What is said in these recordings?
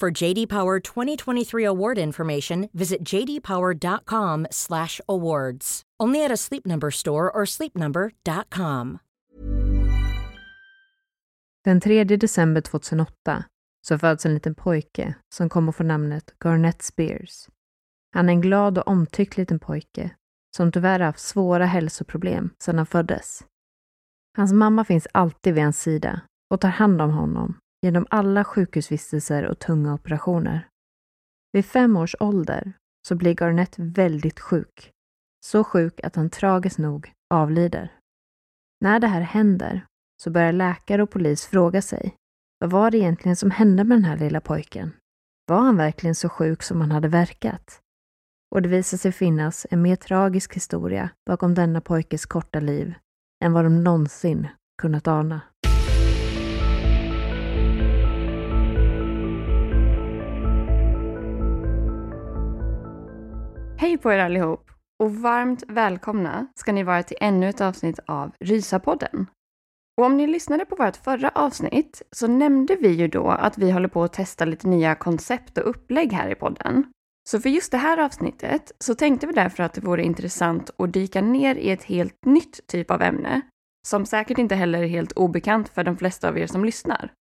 For JD Power 2023 award information, visit jdpower.com/awards. Only at a Sleep Number store or sleepnumber.com. Den 3 december 2008 så föds en liten pojke som kommer få namnet Garnett Spears. Han är en glad och omtyckt liten pojke som tyvärr haft svåra hälsoproblem sedan han föddes. Hans mamma finns alltid vid hans sida och tar hand om honom genom alla sjukhusvistelser och tunga operationer. Vid fem års ålder så blir Garnett väldigt sjuk. Så sjuk att han tragiskt nog avlider. När det här händer så börjar läkare och polis fråga sig vad var det egentligen som hände med den här lilla pojken? Var han verkligen så sjuk som han hade verkat? Och det visar sig finnas en mer tragisk historia bakom denna pojkes korta liv än vad de någonsin kunnat ana. Hej på er allihop och varmt välkomna ska ni vara till ännu ett avsnitt av Rysapodden. Och om ni lyssnade på vårt förra avsnitt så nämnde vi ju då att vi håller på att testa lite nya koncept och upplägg här i podden. Så för just det här avsnittet så tänkte vi därför att det vore intressant att dyka ner i ett helt nytt typ av ämne, som säkert inte heller är helt obekant för de flesta av er som lyssnar.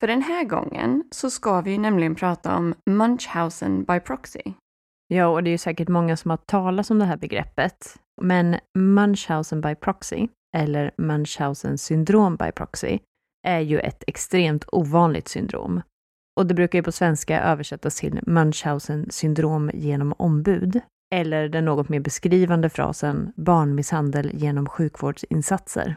För den här gången så ska vi ju nämligen prata om Munchausen by proxy. Ja, och det är ju säkert många som har talat om det här begreppet. Men Munchausen by proxy, eller Munchausen syndrom by proxy, är ju ett extremt ovanligt syndrom. Och det brukar ju på svenska översättas till Munchausen syndrom genom ombud, eller den något mer beskrivande frasen barnmisshandel genom sjukvårdsinsatser.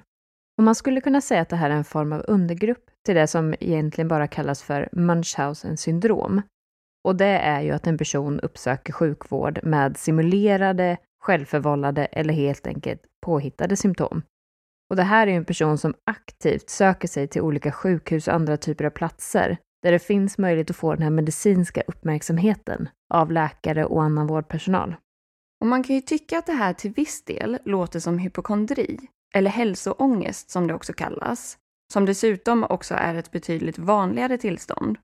Och man skulle kunna säga att det här är en form av undergrupp till det som egentligen bara kallas för Munchausen syndrom. Och det är ju att en person uppsöker sjukvård med simulerade, självförvållade eller helt enkelt påhittade symptom. Och det här är ju en person som aktivt söker sig till olika sjukhus och andra typer av platser där det finns möjlighet att få den här medicinska uppmärksamheten av läkare och annan vårdpersonal. Och man kan ju tycka att det här till viss del låter som hypokondri, eller hälsoångest som det också kallas, som dessutom också är ett betydligt vanligare tillstånd.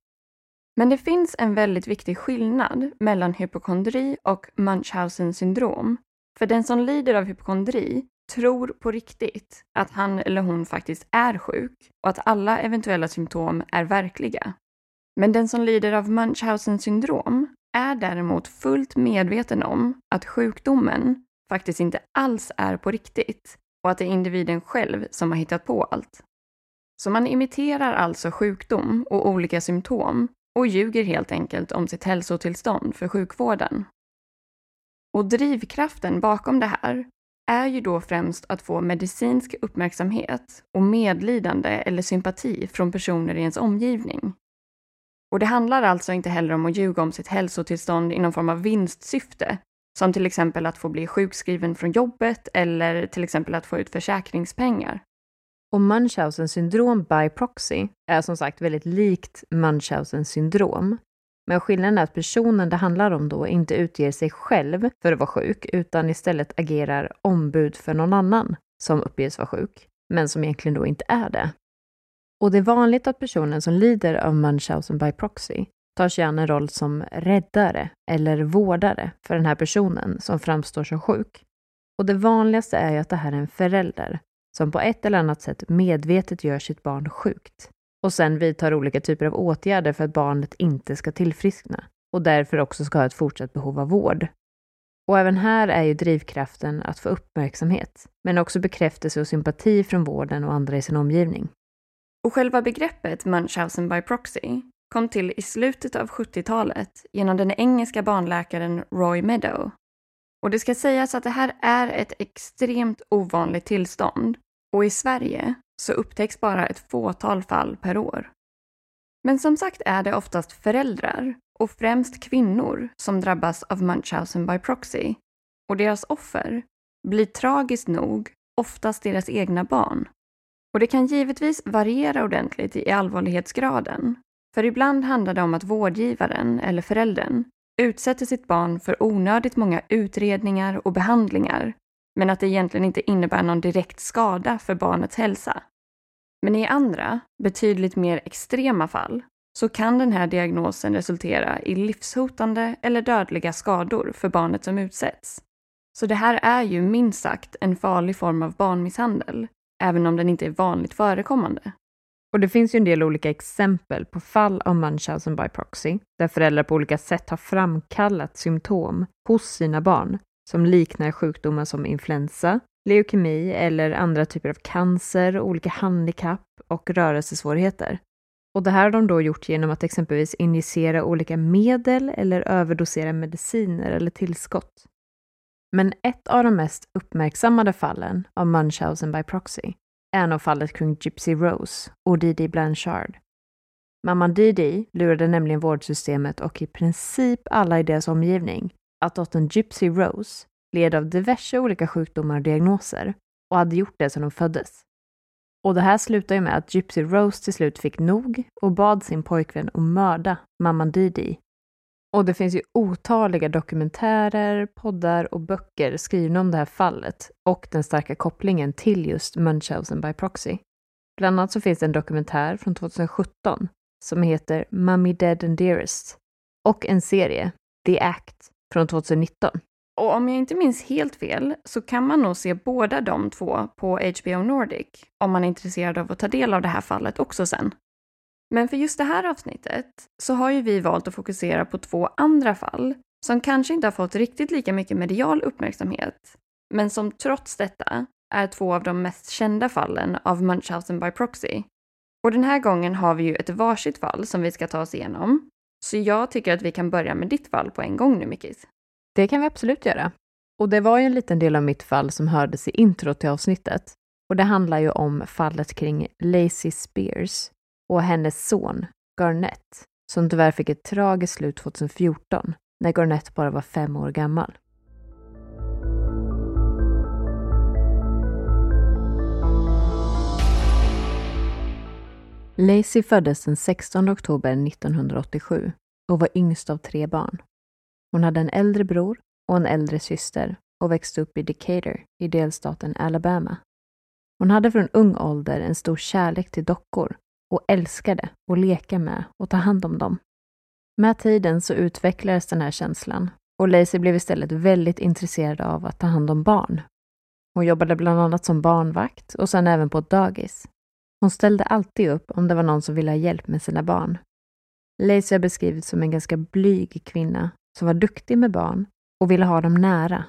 Men det finns en väldigt viktig skillnad mellan hypokondri och Munchausen syndrom. För den som lider av hypokondri tror på riktigt att han eller hon faktiskt är sjuk och att alla eventuella symptom är verkliga. Men den som lider av Munchausen syndrom är däremot fullt medveten om att sjukdomen faktiskt inte alls är på riktigt och att det är individen själv som har hittat på allt. Så man imiterar alltså sjukdom och olika symptom och ljuger helt enkelt om sitt hälsotillstånd för sjukvården. Och drivkraften bakom det här är ju då främst att få medicinsk uppmärksamhet och medlidande eller sympati från personer i ens omgivning. Och det handlar alltså inte heller om att ljuga om sitt hälsotillstånd i någon form av vinstsyfte, som till exempel att få bli sjukskriven från jobbet eller till exempel att få ut försäkringspengar. Och Munchausen syndrom by proxy är som sagt väldigt likt Munchausen syndrom. Men skillnaden är att personen det handlar om då inte utger sig själv för att vara sjuk, utan istället agerar ombud för någon annan som uppges vara sjuk, men som egentligen då inte är det. Och det är vanligt att personen som lider av Munchausen by proxy tar sig an en roll som räddare eller vårdare för den här personen som framstår som sjuk. Och det vanligaste är ju att det här är en förälder som på ett eller annat sätt medvetet gör sitt barn sjukt och sen vidtar olika typer av åtgärder för att barnet inte ska tillfriskna och därför också ska ha ett fortsatt behov av vård. Och även här är ju drivkraften att få uppmärksamhet, men också bekräftelse och sympati från vården och andra i sin omgivning. Och själva begreppet Munchausen by proxy kom till i slutet av 70-talet genom den engelska barnläkaren Roy Meadow. Och det ska sägas att det här är ett extremt ovanligt tillstånd och i Sverige så upptäcks bara ett fåtal fall per år. Men som sagt är det oftast föräldrar och främst kvinnor som drabbas av Munchausen by proxy och deras offer blir tragiskt nog oftast deras egna barn. Och det kan givetvis variera ordentligt i allvarlighetsgraden. För ibland handlar det om att vårdgivaren eller föräldern utsätter sitt barn för onödigt många utredningar och behandlingar, men att det egentligen inte innebär någon direkt skada för barnets hälsa. Men i andra, betydligt mer extrema fall, så kan den här diagnosen resultera i livshotande eller dödliga skador för barnet som utsätts. Så det här är ju minst sagt en farlig form av barnmisshandel, även om den inte är vanligt förekommande. Och det finns ju en del olika exempel på fall av Munchausen by proxy, där föräldrar på olika sätt har framkallat symptom hos sina barn som liknar sjukdomar som influensa, leukemi eller andra typer av cancer, olika handikapp och rörelsesvårigheter. Och det här har de då gjort genom att exempelvis injicera olika medel eller överdosera mediciner eller tillskott. Men ett av de mest uppmärksammade fallen av Munchausen by proxy är nog fallet kring Gypsy Rose och Didi Blanchard. Mamman Didi lurade nämligen vårdsystemet och i princip alla i deras omgivning att dottern Gypsy Rose led av diverse olika sjukdomar och diagnoser och hade gjort det sedan hon föddes. Och det här slutade ju med att Gypsy Rose till slut fick nog och bad sin pojkvän att mörda mamman Didi. Och det finns ju otaliga dokumentärer, poddar och böcker skrivna om det här fallet och den starka kopplingen till just Munchausen by proxy. Bland annat så finns det en dokumentär från 2017 som heter Mummy Dead and Dearest och en serie, The Act, från 2019 och om jag inte minns helt fel så kan man nog se båda de två på HBO Nordic om man är intresserad av att ta del av det här fallet också sen. Men för just det här avsnittet så har ju vi valt att fokusera på två andra fall som kanske inte har fått riktigt lika mycket medial uppmärksamhet, men som trots detta är två av de mest kända fallen av Munchausen by proxy. Och den här gången har vi ju ett varsitt fall som vi ska ta oss igenom. Så jag tycker att vi kan börja med ditt fall på en gång nu, Mickis. Det kan vi absolut göra. Och det var ju en liten del av mitt fall som hördes i intro till avsnittet. Och det handlar ju om fallet kring Lacey Spears och hennes son Garnett, som tyvärr fick ett tragiskt slut 2014 när Garnett bara var fem år gammal. Lacey föddes den 16 oktober 1987 och var yngst av tre barn. Hon hade en äldre bror och en äldre syster och växte upp i Decatur i delstaten Alabama. Hon hade från ung ålder en stor kärlek till dockor och älskade att leka med och ta hand om dem. Med tiden så utvecklades den här känslan och Lacey blev istället väldigt intresserad av att ta hand om barn. Hon jobbade bland annat som barnvakt och sen även på ett dagis. Hon ställde alltid upp om det var någon som ville ha hjälp med sina barn. Lacey har beskrivits som en ganska blyg kvinna som var duktig med barn och ville ha dem nära.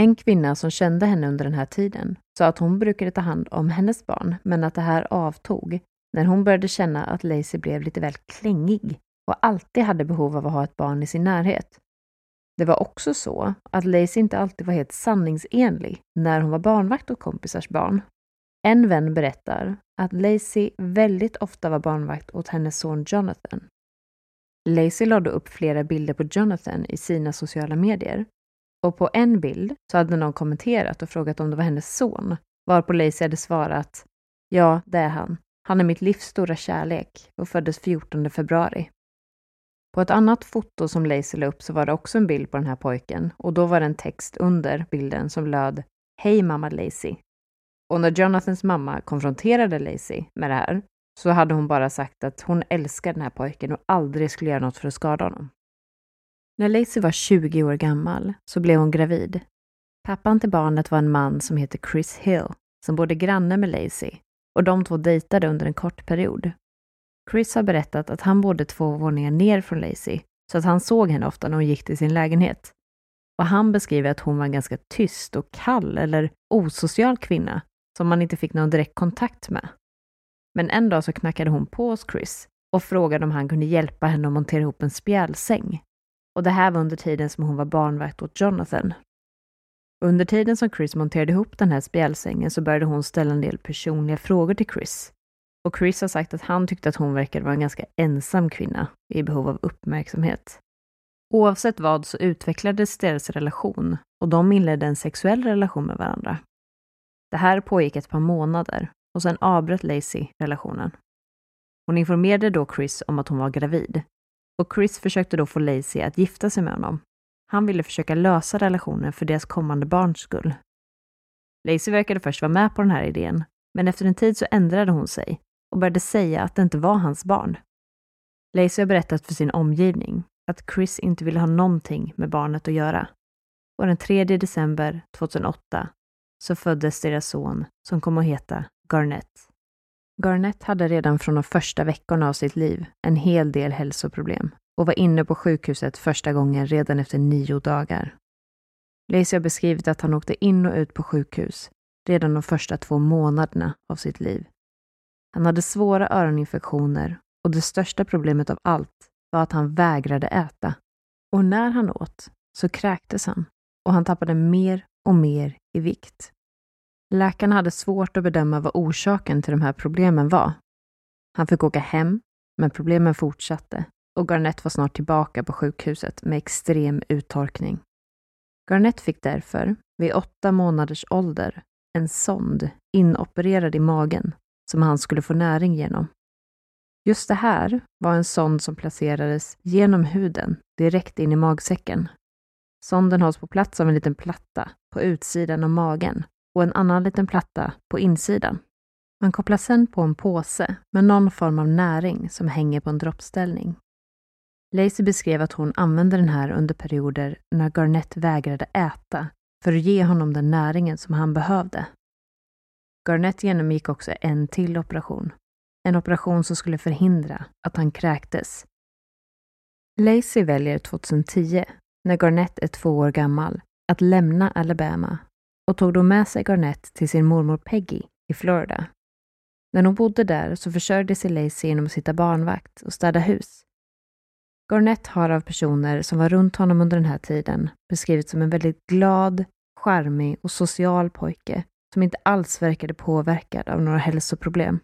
En kvinna som kände henne under den här tiden sa att hon brukade ta hand om hennes barn, men att det här avtog när hon började känna att Lacey blev lite väl klängig och alltid hade behov av att ha ett barn i sin närhet. Det var också så att Lacey inte alltid var helt sanningsenlig när hon var barnvakt åt kompisars barn. En vän berättar att Lacey väldigt ofta var barnvakt åt hennes son Jonathan Lacey lade upp flera bilder på Jonathan i sina sociala medier. Och på en bild så hade någon kommenterat och frågat om det var hennes son, varpå Lacey hade svarat Ja, det är han. Han är mitt livs stora kärlek och föddes 14 februari. På ett annat foto som Lacey la upp så var det också en bild på den här pojken och då var det en text under bilden som löd Hej mamma Lacey. Och när Jonathans mamma konfronterade Lacey med det här så hade hon bara sagt att hon älskar den här pojken och aldrig skulle göra något för att skada honom. När Lacey var 20 år gammal så blev hon gravid. Pappan till barnet var en man som heter Chris Hill som bodde granne med Lacey och de två dejtade under en kort period. Chris har berättat att han bodde två våningar ner från Lacey så att han såg henne ofta när hon gick till sin lägenhet. Och han beskriver att hon var en ganska tyst och kall eller osocial kvinna som man inte fick någon direkt kontakt med. Men en dag så knackade hon på hos Chris och frågade om han kunde hjälpa henne att montera ihop en spjälsäng. Och det här var under tiden som hon var barnvakt åt Jonathan. Under tiden som Chris monterade ihop den här spjälsängen så började hon ställa en del personliga frågor till Chris. Och Chris har sagt att han tyckte att hon verkade vara en ganska ensam kvinna i behov av uppmärksamhet. Oavsett vad så utvecklades deras relation och de inledde en sexuell relation med varandra. Det här pågick ett par månader och sen avbröt Lacey relationen. Hon informerade då Chris om att hon var gravid och Chris försökte då få Lacey att gifta sig med honom. Han ville försöka lösa relationen för deras kommande barns skull. Lacey verkade först vara med på den här idén, men efter en tid så ändrade hon sig och började säga att det inte var hans barn. Lacey har berättat för sin omgivning att Chris inte ville ha någonting med barnet att göra. Och den 3 december 2008 så föddes deras son som kom att heta Garnett. Garnett hade redan från de första veckorna av sitt liv en hel del hälsoproblem och var inne på sjukhuset första gången redan efter nio dagar. Lacey har beskrivit att han åkte in och ut på sjukhus redan de första två månaderna av sitt liv. Han hade svåra öroninfektioner och det största problemet av allt var att han vägrade äta. Och när han åt så kräktes han och han tappade mer och mer i vikt. Läkarna hade svårt att bedöma vad orsaken till de här problemen var. Han fick åka hem, men problemen fortsatte och Garnett var snart tillbaka på sjukhuset med extrem uttorkning. Garnett fick därför, vid åtta månaders ålder, en sond inopererad i magen som han skulle få näring genom. Just det här var en sond som placerades genom huden direkt in i magsäcken. Sonden hålls på plats av en liten platta på utsidan av magen och en annan liten platta på insidan. Man kopplar sedan på en påse med någon form av näring som hänger på en droppställning. Lacey beskrev att hon använde den här under perioder när Garnett vägrade äta för att ge honom den näringen som han behövde. Garnett genomgick också en till operation. En operation som skulle förhindra att han kräktes. Lacey väljer 2010, när Garnett är två år gammal, att lämna Alabama och tog då med sig Garnett till sin mormor Peggy i Florida. När hon bodde där så försörjde sig Lacey genom att sitta barnvakt och städa hus. Garnett har av personer som var runt honom under den här tiden beskrivits som en väldigt glad, charmig och social pojke som inte alls verkade påverkad av några hälsoproblem.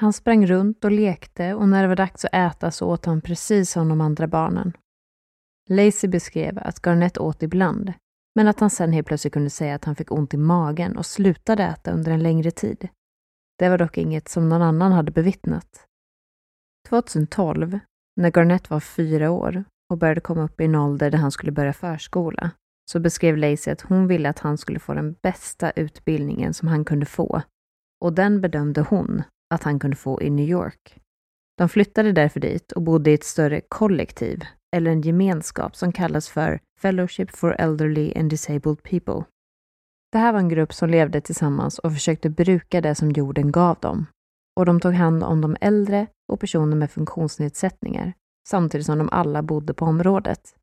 Han sprang runt och lekte och när det var dags att äta så åt han precis som de andra barnen. Lacey beskrev att Garnett åt ibland, men att han sen helt plötsligt kunde säga att han fick ont i magen och slutade äta under en längre tid. Det var dock inget som någon annan hade bevittnat. 2012, när Garnett var fyra år och började komma upp i en ålder där han skulle börja förskola, så beskrev Lacey att hon ville att han skulle få den bästa utbildningen som han kunde få. Och den bedömde hon att han kunde få i New York. De flyttade därför dit och bodde i ett större kollektiv, eller en gemenskap som kallas för Fellowship for Elderly and Disabled People. Det här var en grupp som levde tillsammans och försökte bruka det som jorden gav dem. Och de tog hand om de äldre och personer med funktionsnedsättningar, samtidigt som de alla bodde på området.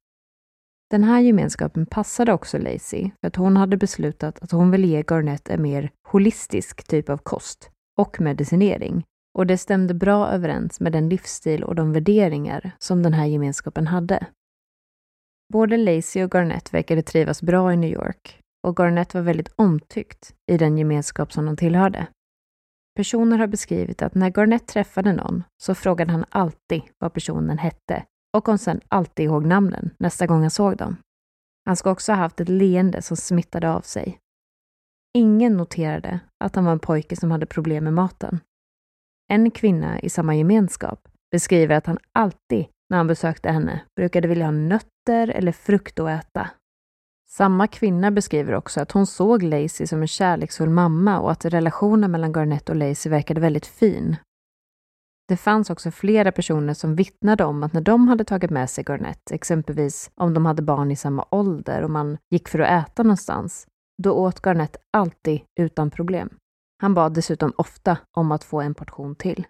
Den här gemenskapen passade också Lacey för att hon hade beslutat att hon ville ge Garnett en mer holistisk typ av kost och medicinering. Och det stämde bra överens med den livsstil och de värderingar som den här gemenskapen hade. Både Lacey och Garnett verkade trivas bra i New York och Garnett var väldigt omtyckt i den gemenskap som de tillhörde. Personer har beskrivit att när Garnett träffade någon så frågade han alltid vad personen hette och kom sedan alltid ihåg namnen nästa gång han såg dem. Han ska också ha haft ett leende som smittade av sig. Ingen noterade att han var en pojke som hade problem med maten. En kvinna i samma gemenskap beskriver att han alltid när han besökte henne brukade vilja ha nötter eller frukt att äta. Samma kvinna beskriver också att hon såg Lacey som en kärleksfull mamma och att relationen mellan Garnett och Lacey verkade väldigt fin. Det fanns också flera personer som vittnade om att när de hade tagit med sig Garnett, exempelvis om de hade barn i samma ålder och man gick för att äta någonstans, då åt Garnett alltid utan problem. Han bad dessutom ofta om att få en portion till.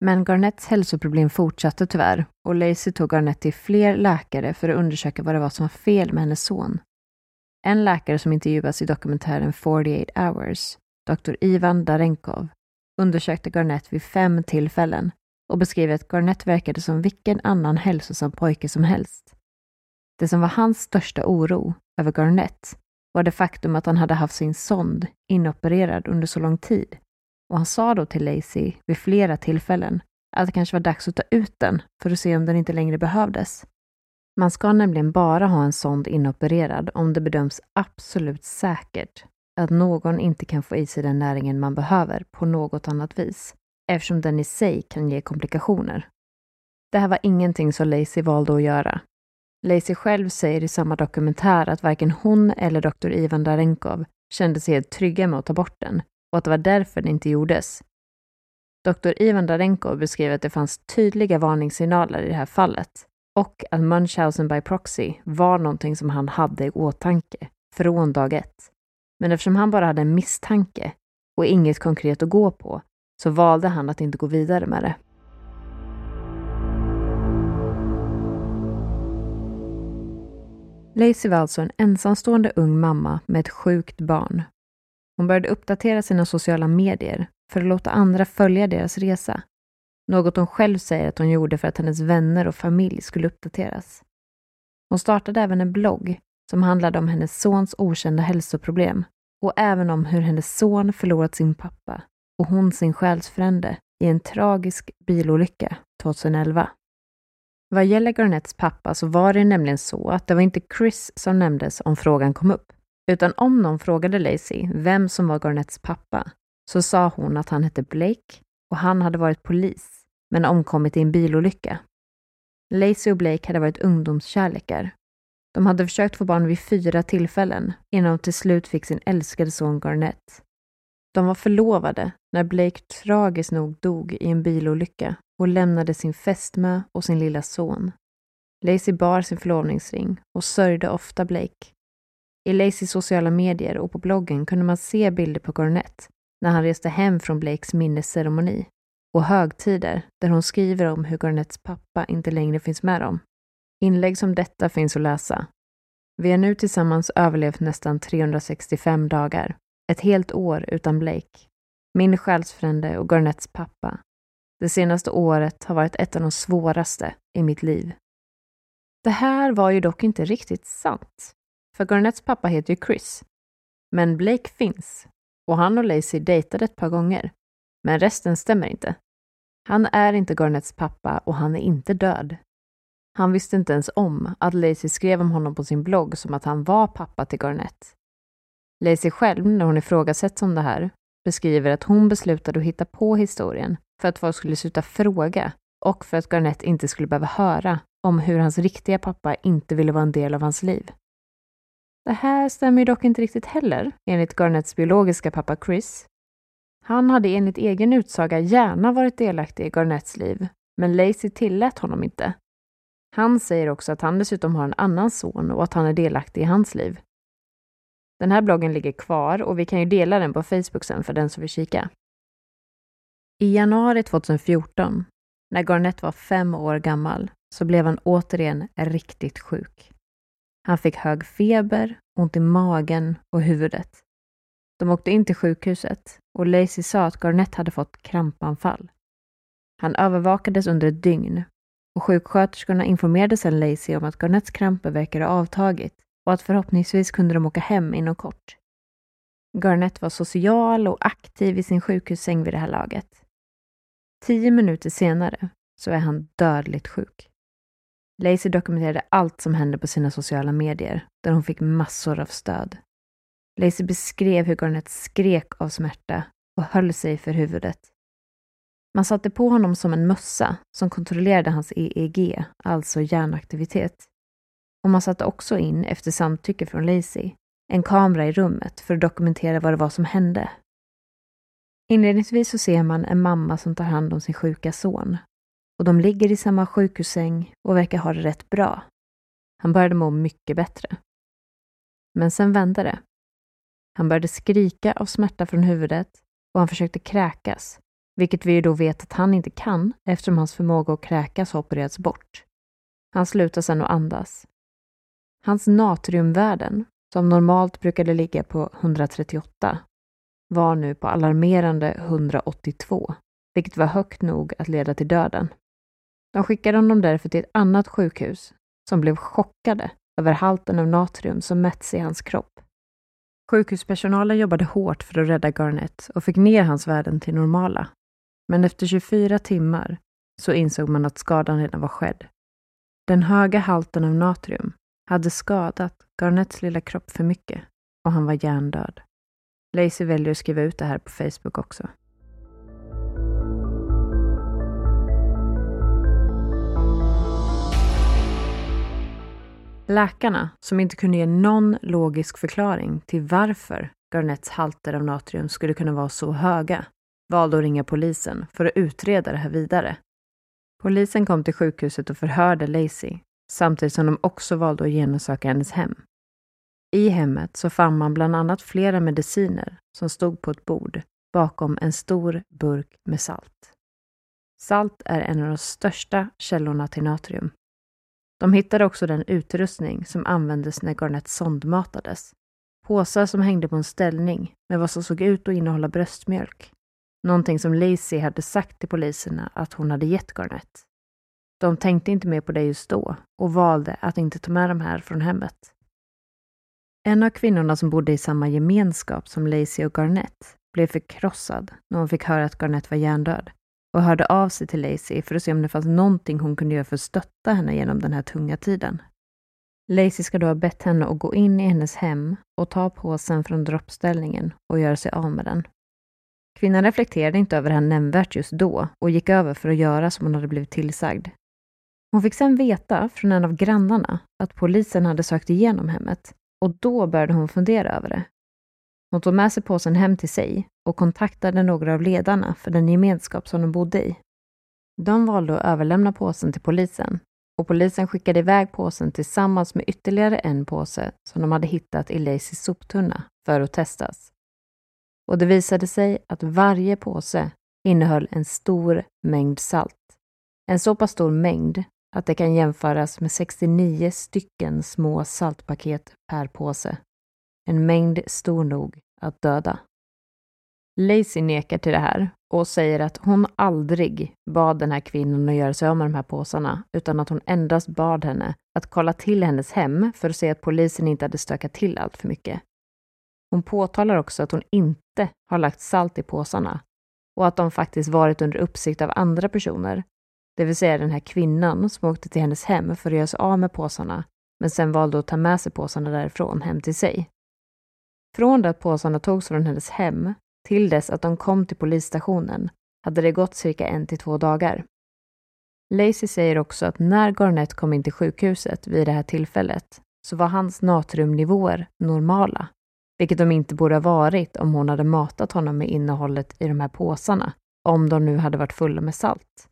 Men Garnetts hälsoproblem fortsatte tyvärr och Lacey tog Garnett till fler läkare för att undersöka vad det var som var fel med hennes son. En läkare som intervjuas i dokumentären 48 hours, Dr. Ivan Darenkov, undersökte Garnett vid fem tillfällen och beskriver att Garnett verkade som vilken annan hälsosam pojke som helst. Det som var hans största oro över Garnett var det faktum att han hade haft sin sond inopererad under så lång tid. Och han sa då till Lacey vid flera tillfällen att det kanske var dags att ta ut den för att se om den inte längre behövdes. Man ska nämligen bara ha en sond inopererad om det bedöms absolut säkert att någon inte kan få i sig den näringen man behöver på något annat vis, eftersom den i sig kan ge komplikationer. Det här var ingenting som Lacey valde att göra. Lacey själv säger i samma dokumentär att varken hon eller doktor Ivan Darenkov kände sig helt trygga med att ta bort den och att det var därför det inte gjordes. Doktor Ivan Darenkov beskriver att det fanns tydliga varningssignaler i det här fallet och att Munchausen by proxy var någonting som han hade i åtanke från dag ett. Men eftersom han bara hade en misstanke och inget konkret att gå på så valde han att inte gå vidare med det. Lacey var alltså en ensamstående ung mamma med ett sjukt barn. Hon började uppdatera sina sociala medier för att låta andra följa deras resa. Något hon själv säger att hon gjorde för att hennes vänner och familj skulle uppdateras. Hon startade även en blogg som handlade om hennes sons okända hälsoproblem och även om hur hennes son förlorat sin pappa och hon sin själsfrände i en tragisk bilolycka 2011. Vad gäller Garnets pappa så var det nämligen så att det var inte Chris som nämndes om frågan kom upp, utan om någon frågade Lacey vem som var Garnets pappa så sa hon att han hette Blake och han hade varit polis men omkommit i en bilolycka. Lacey och Blake hade varit ungdomskärlekar de hade försökt få barn vid fyra tillfällen innan de till slut fick sin älskade son Garnett. De var förlovade när Blake tragiskt nog dog i en bilolycka och lämnade sin fästmö och sin lilla son. Lacey bar sin förlovningsring och sörjde ofta Blake. I Lacys sociala medier och på bloggen kunde man se bilder på Garnett när han reste hem från Blakes minnesceremoni och högtider där hon skriver om hur Garnetts pappa inte längre finns med dem. Inlägg som detta finns att läsa. Vi har nu tillsammans överlevt nästan 365 dagar. Ett helt år utan Blake. Min själsfrände och Garnets pappa. Det senaste året har varit ett av de svåraste i mitt liv. Det här var ju dock inte riktigt sant. För Garnets pappa heter ju Chris. Men Blake finns. Och han och Lacey dejtade ett par gånger. Men resten stämmer inte. Han är inte Garnets pappa och han är inte död. Han visste inte ens om att Lacey skrev om honom på sin blogg som att han var pappa till Garnett. Lacey själv, när hon ifrågasätts om det här, beskriver att hon beslutade att hitta på historien för att folk skulle sluta fråga och för att Garnett inte skulle behöva höra om hur hans riktiga pappa inte ville vara en del av hans liv. Det här stämmer ju dock inte riktigt heller, enligt Garnetts biologiska pappa Chris. Han hade enligt egen utsaga gärna varit delaktig i Garnetts liv, men Lacey tillät honom inte han säger också att han dessutom har en annan son och att han är delaktig i hans liv. Den här bloggen ligger kvar och vi kan ju dela den på Facebook sen för den som vill kika. I januari 2014, när Garnett var fem år gammal, så blev han återigen riktigt sjuk. Han fick hög feber, ont i magen och huvudet. De åkte in till sjukhuset och Lacey sa att Garnett hade fått krampanfall. Han övervakades under ett dygn och sjuksköterskorna informerade sedan Lacey om att Garnetts kramper verkade ha avtagit och att förhoppningsvis kunde de åka hem inom kort. Garnett var social och aktiv i sin sjukhussäng vid det här laget. Tio minuter senare så är han dödligt sjuk. Lacey dokumenterade allt som hände på sina sociala medier, där hon fick massor av stöd. Lacey beskrev hur Garnett skrek av smärta och höll sig för huvudet. Man satte på honom som en mössa som kontrollerade hans EEG, alltså hjärnaktivitet. Och man satte också in, efter samtycke från Lacey, en kamera i rummet för att dokumentera vad det var som hände. Inledningsvis så ser man en mamma som tar hand om sin sjuka son. Och de ligger i samma sjukhussäng och verkar ha det rätt bra. Han började må mycket bättre. Men sen vände det. Han började skrika av smärta från huvudet och han försökte kräkas, vilket vi ju då vet att han inte kan eftersom hans förmåga att kräkas har opererats bort. Han slutade sedan att andas. Hans natriumvärden, som normalt brukade ligga på 138, var nu på alarmerande 182, vilket var högt nog att leda till döden. De skickade honom därför till ett annat sjukhus som blev chockade över halten av natrium som mätts i hans kropp. Sjukhuspersonalen jobbade hårt för att rädda Garnett och fick ner hans värden till normala. Men efter 24 timmar så insåg man att skadan redan var skedd. Den höga halten av natrium hade skadat Garnets lilla kropp för mycket och han var hjärndöd. Lacey väljer att skriva ut det här på Facebook också. Läkarna, som inte kunde ge någon logisk förklaring till varför Garnets halter av natrium skulle kunna vara så höga, valde att ringa polisen för att utreda det här vidare. Polisen kom till sjukhuset och förhörde Lacey, samtidigt som de också valde att genomsöka hennes hem. I hemmet så fann man bland annat flera mediciner som stod på ett bord bakom en stor burk med salt. Salt är en av de största källorna till natrium. De hittade också den utrustning som användes när Garnett sondmatades. Påsar som hängde på en ställning med vad som såg ut att innehålla bröstmjölk. Någonting som Lacey hade sagt till poliserna att hon hade gett Garnett. De tänkte inte mer på det just då och valde att inte ta med de här från hemmet. En av kvinnorna som bodde i samma gemenskap som Lacey och Garnett blev förkrossad när hon fick höra att Garnett var hjärndöd och hörde av sig till Lacey för att se om det fanns någonting hon kunde göra för att stötta henne genom den här tunga tiden. Lacey ska då ha bett henne att gå in i hennes hem och ta påsen från droppställningen och göra sig av med den. Kvinnan reflekterade inte över det här nämnvärt just då och gick över för att göra som hon hade blivit tillsagd. Hon fick sen veta från en av grannarna att polisen hade sökt igenom hemmet och då började hon fundera över det. Hon tog med sig påsen hem till sig och kontaktade några av ledarna för den gemenskap som de bodde i. De valde att överlämna påsen till polisen och polisen skickade iväg påsen tillsammans med ytterligare en påse som de hade hittat i Lacys soptunna för att testas. Och det visade sig att varje påse innehöll en stor mängd salt. En så pass stor mängd att det kan jämföras med 69 stycken små saltpaket per påse. En mängd stor nog att döda. Lacey nekar till det här och säger att hon aldrig bad den här kvinnan att göra sig av med de här påsarna, utan att hon endast bad henne att kolla till hennes hem för att se att polisen inte hade stökat till allt för mycket. Hon påtalar också att hon inte har lagt salt i påsarna och att de faktiskt varit under uppsikt av andra personer det vill säga den här kvinnan som åkte till hennes hem för att göra sig av med påsarna, men sen valde att ta med sig påsarna därifrån hem till sig. Från det att påsarna togs från hennes hem till dess att de kom till polisstationen hade det gått cirka en till två dagar. Lacey säger också att när Garnett kom in till sjukhuset vid det här tillfället så var hans natriumnivåer normala, vilket de inte borde ha varit om hon hade matat honom med innehållet i de här påsarna, om de nu hade varit fulla med salt.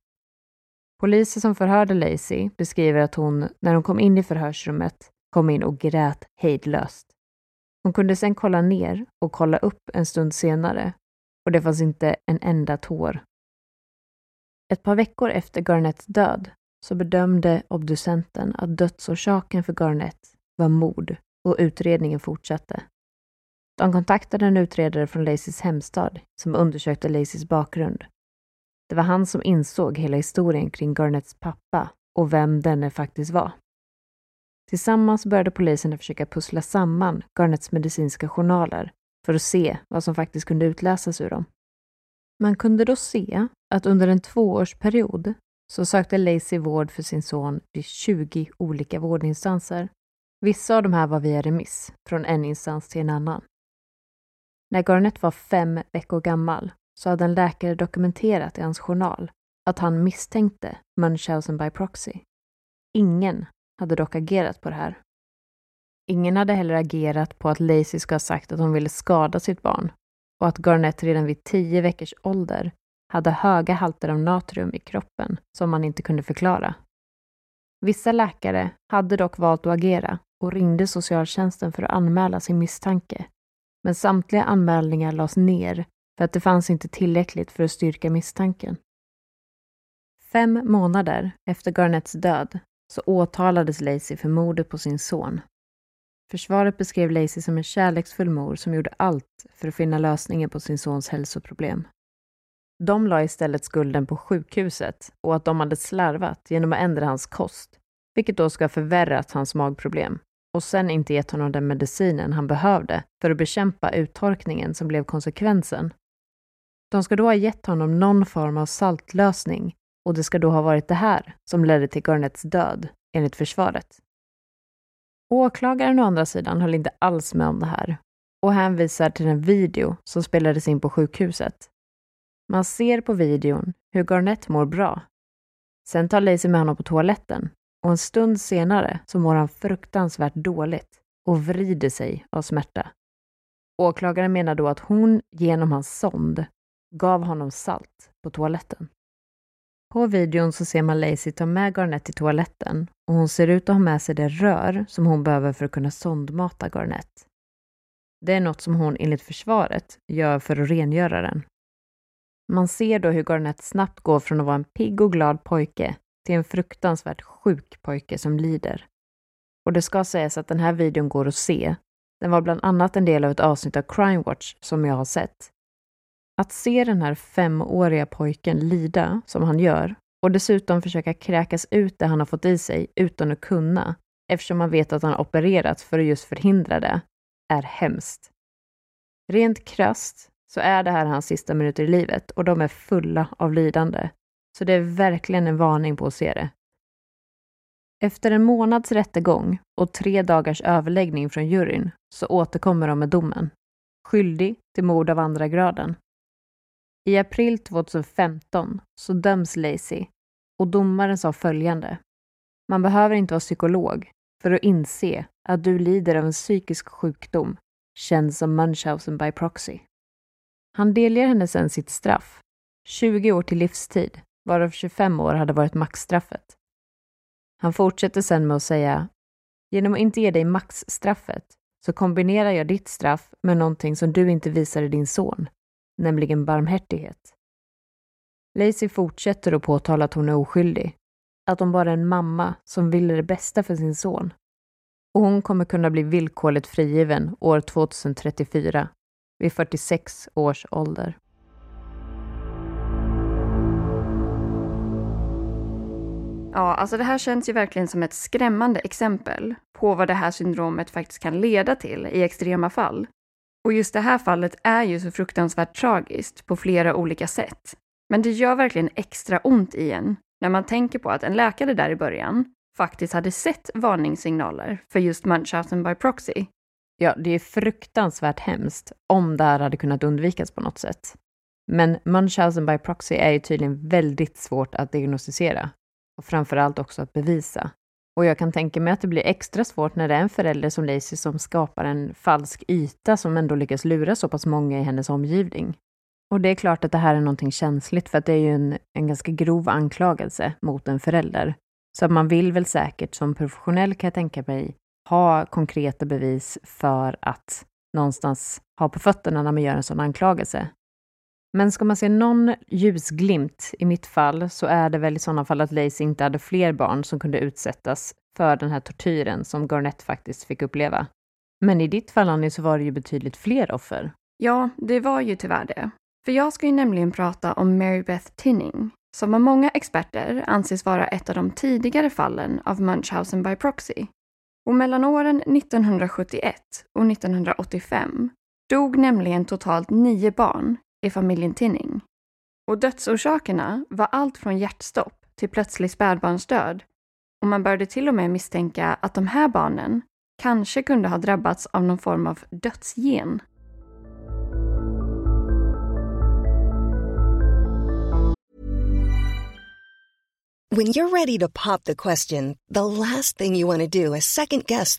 Poliser som förhörde Lacey beskriver att hon, när hon kom in i förhörsrummet, kom in och grät hejdlöst. Hon kunde sen kolla ner och kolla upp en stund senare och det fanns inte en enda tår. Ett par veckor efter Garnets död så bedömde obducenten att dödsorsaken för Garnett var mord och utredningen fortsatte. De kontaktade en utredare från Lacys hemstad som undersökte Lacys bakgrund det var han som insåg hela historien kring Garnets pappa och vem denne faktiskt var. Tillsammans började poliserna försöka pussla samman Garnets medicinska journaler för att se vad som faktiskt kunde utläsas ur dem. Man kunde då se att under en tvåårsperiod så sökte Lacey vård för sin son vid 20 olika vårdinstanser. Vissa av de här var via remiss, från en instans till en annan. När Garnett var fem veckor gammal så hade en läkare dokumenterat i hans journal att han misstänkte Munchausen by proxy. Ingen hade dock agerat på det här. Ingen hade heller agerat på att Lacey ska ha sagt att hon ville skada sitt barn och att Garnett redan vid tio veckors ålder hade höga halter av natrium i kroppen som man inte kunde förklara. Vissa läkare hade dock valt att agera och ringde socialtjänsten för att anmäla sin misstanke. Men samtliga anmälningar lades ner för att det fanns inte tillräckligt för att styrka misstanken. Fem månader efter Garnets död så åtalades Lacey för mordet på sin son. Försvaret beskrev Lacey som en kärleksfull mor som gjorde allt för att finna lösningen på sin sons hälsoproblem. De la istället skulden på sjukhuset och att de hade slarvat genom att ändra hans kost, vilket då ska ha förvärrat hans magproblem och sen inte gett honom den medicinen han behövde för att bekämpa uttorkningen som blev konsekvensen. De ska då ha gett honom någon form av saltlösning och det ska då ha varit det här som ledde till Garnets död, enligt försvaret. Åklagaren å andra sidan höll inte alls med om det här och hänvisar till en video som spelades in på sjukhuset. Man ser på videon hur Garnett mår bra. Sen tar Lacey med honom på toaletten och en stund senare så mår han fruktansvärt dåligt och vrider sig av smärta. Åklagaren menar då att hon genom hans sond gav honom salt på toaletten. På videon så ser man Lacey ta med Garnett till toaletten och hon ser ut att ha med sig det rör som hon behöver för att kunna sondmata Garnett. Det är något som hon enligt försvaret gör för att rengöra den. Man ser då hur Garnett snabbt går från att vara en pigg och glad pojke till en fruktansvärt sjuk pojke som lider. Och det ska sägas att den här videon går att se. Den var bland annat en del av ett avsnitt av Crime Watch som jag har sett. Att se den här femåriga pojken lida som han gör och dessutom försöka kräkas ut det han har fått i sig utan att kunna, eftersom man vet att han har opererats för att just förhindra det, är hemskt. Rent krasst så är det här hans sista minuter i livet och de är fulla av lidande. Så det är verkligen en varning på att se det. Efter en månads rättegång och tre dagars överläggning från juryn så återkommer de med domen. Skyldig till mord av andra graden. I april 2015 så döms Lacey och domaren sa följande. Man behöver inte vara psykolog för att inse att du lider av en psykisk sjukdom känd som Munchausen by proxy. Han delger henne sedan sitt straff, 20 år till livstid, varav 25 år hade varit maxstraffet. Han fortsätter sen med att säga, genom att inte ge dig maxstraffet så kombinerar jag ditt straff med någonting som du inte visade din son, nämligen barmhärtighet. Lacey fortsätter att påtala att hon är oskyldig, att hon bara är en mamma som ville det bästa för sin son. Och hon kommer kunna bli villkorligt frigiven år 2034 vid 46 års ålder. Ja, alltså det här känns ju verkligen som ett skrämmande exempel på vad det här syndromet faktiskt kan leda till i extrema fall. Och just det här fallet är ju så fruktansvärt tragiskt på flera olika sätt. Men det gör verkligen extra ont i en när man tänker på att en läkare där i början faktiskt hade sett varningssignaler för just Munchausen by proxy Ja, det är fruktansvärt hemskt om det här hade kunnat undvikas på något sätt. Men Munchausen by proxy är ju tydligen väldigt svårt att diagnostisera och framförallt också att bevisa. Och jag kan tänka mig att det blir extra svårt när det är en förälder som Lacey som skapar en falsk yta som ändå lyckas lura så pass många i hennes omgivning. Och det är klart att det här är någonting känsligt för att det är ju en, en ganska grov anklagelse mot en förälder. Så man vill väl säkert som professionell kan jag tänka mig ha konkreta bevis för att någonstans ha på fötterna när man gör en sån anklagelse. Men ska man se någon ljusglimt i mitt fall så är det väl i sådana fall att Lacey inte hade fler barn som kunde utsättas för den här tortyren som Garnett faktiskt fick uppleva. Men i ditt fall, Annie, så var det ju betydligt fler offer. Ja, det var ju tyvärr det. För jag ska ju nämligen prata om Mary Beth Tinning, som av många experter anses vara ett av de tidigare fallen av Munchausen by proxy. Och mellan åren 1971 och 1985 dog nämligen totalt nio barn i familjetidning. Och dödsorsakerna var allt från hjärtstopp till plötslig spädbarnsdöd och man började till och med misstänka att de här barnen kanske kunde ha drabbats av någon form av dödsgen. När du är redo att the question, the last thing you want to do is second guess.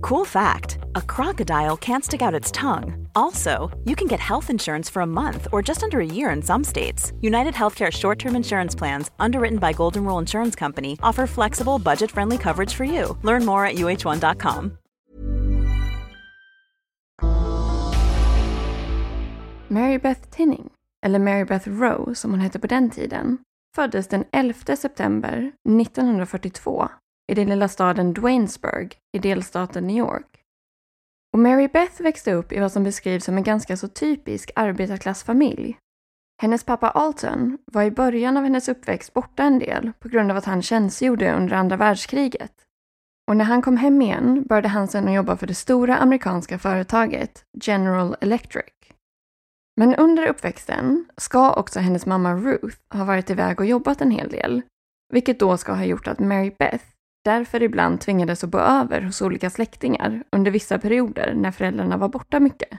Cool fact a crocodile can't stick out its tongue. Also, you can get health insurance for a month or just under a year in some states. United Healthcare short term insurance plans, underwritten by Golden Rule Insurance Company, offer flexible, budget friendly coverage for you. Learn more at uh1.com. Mary Beth Tinning, eller Mary Beth Rowe som hon hette på den tiden, föddes den 11 september 1942 i den lilla staden Dwaynesburg i delstaten New York. Och Mary Beth växte upp i vad som beskrivs som en ganska så typisk arbetarklassfamilj. Hennes pappa Alton var i början av hennes uppväxt borta en del på grund av att han tjänstgjorde under andra världskriget. Och när han kom hem igen började han sedan jobba för det stora amerikanska företaget General Electric. Men under uppväxten ska också hennes mamma Ruth ha varit iväg och jobbat en hel del, vilket då ska ha gjort att Mary Beth därför ibland tvingades att bo över hos olika släktingar under vissa perioder när föräldrarna var borta mycket.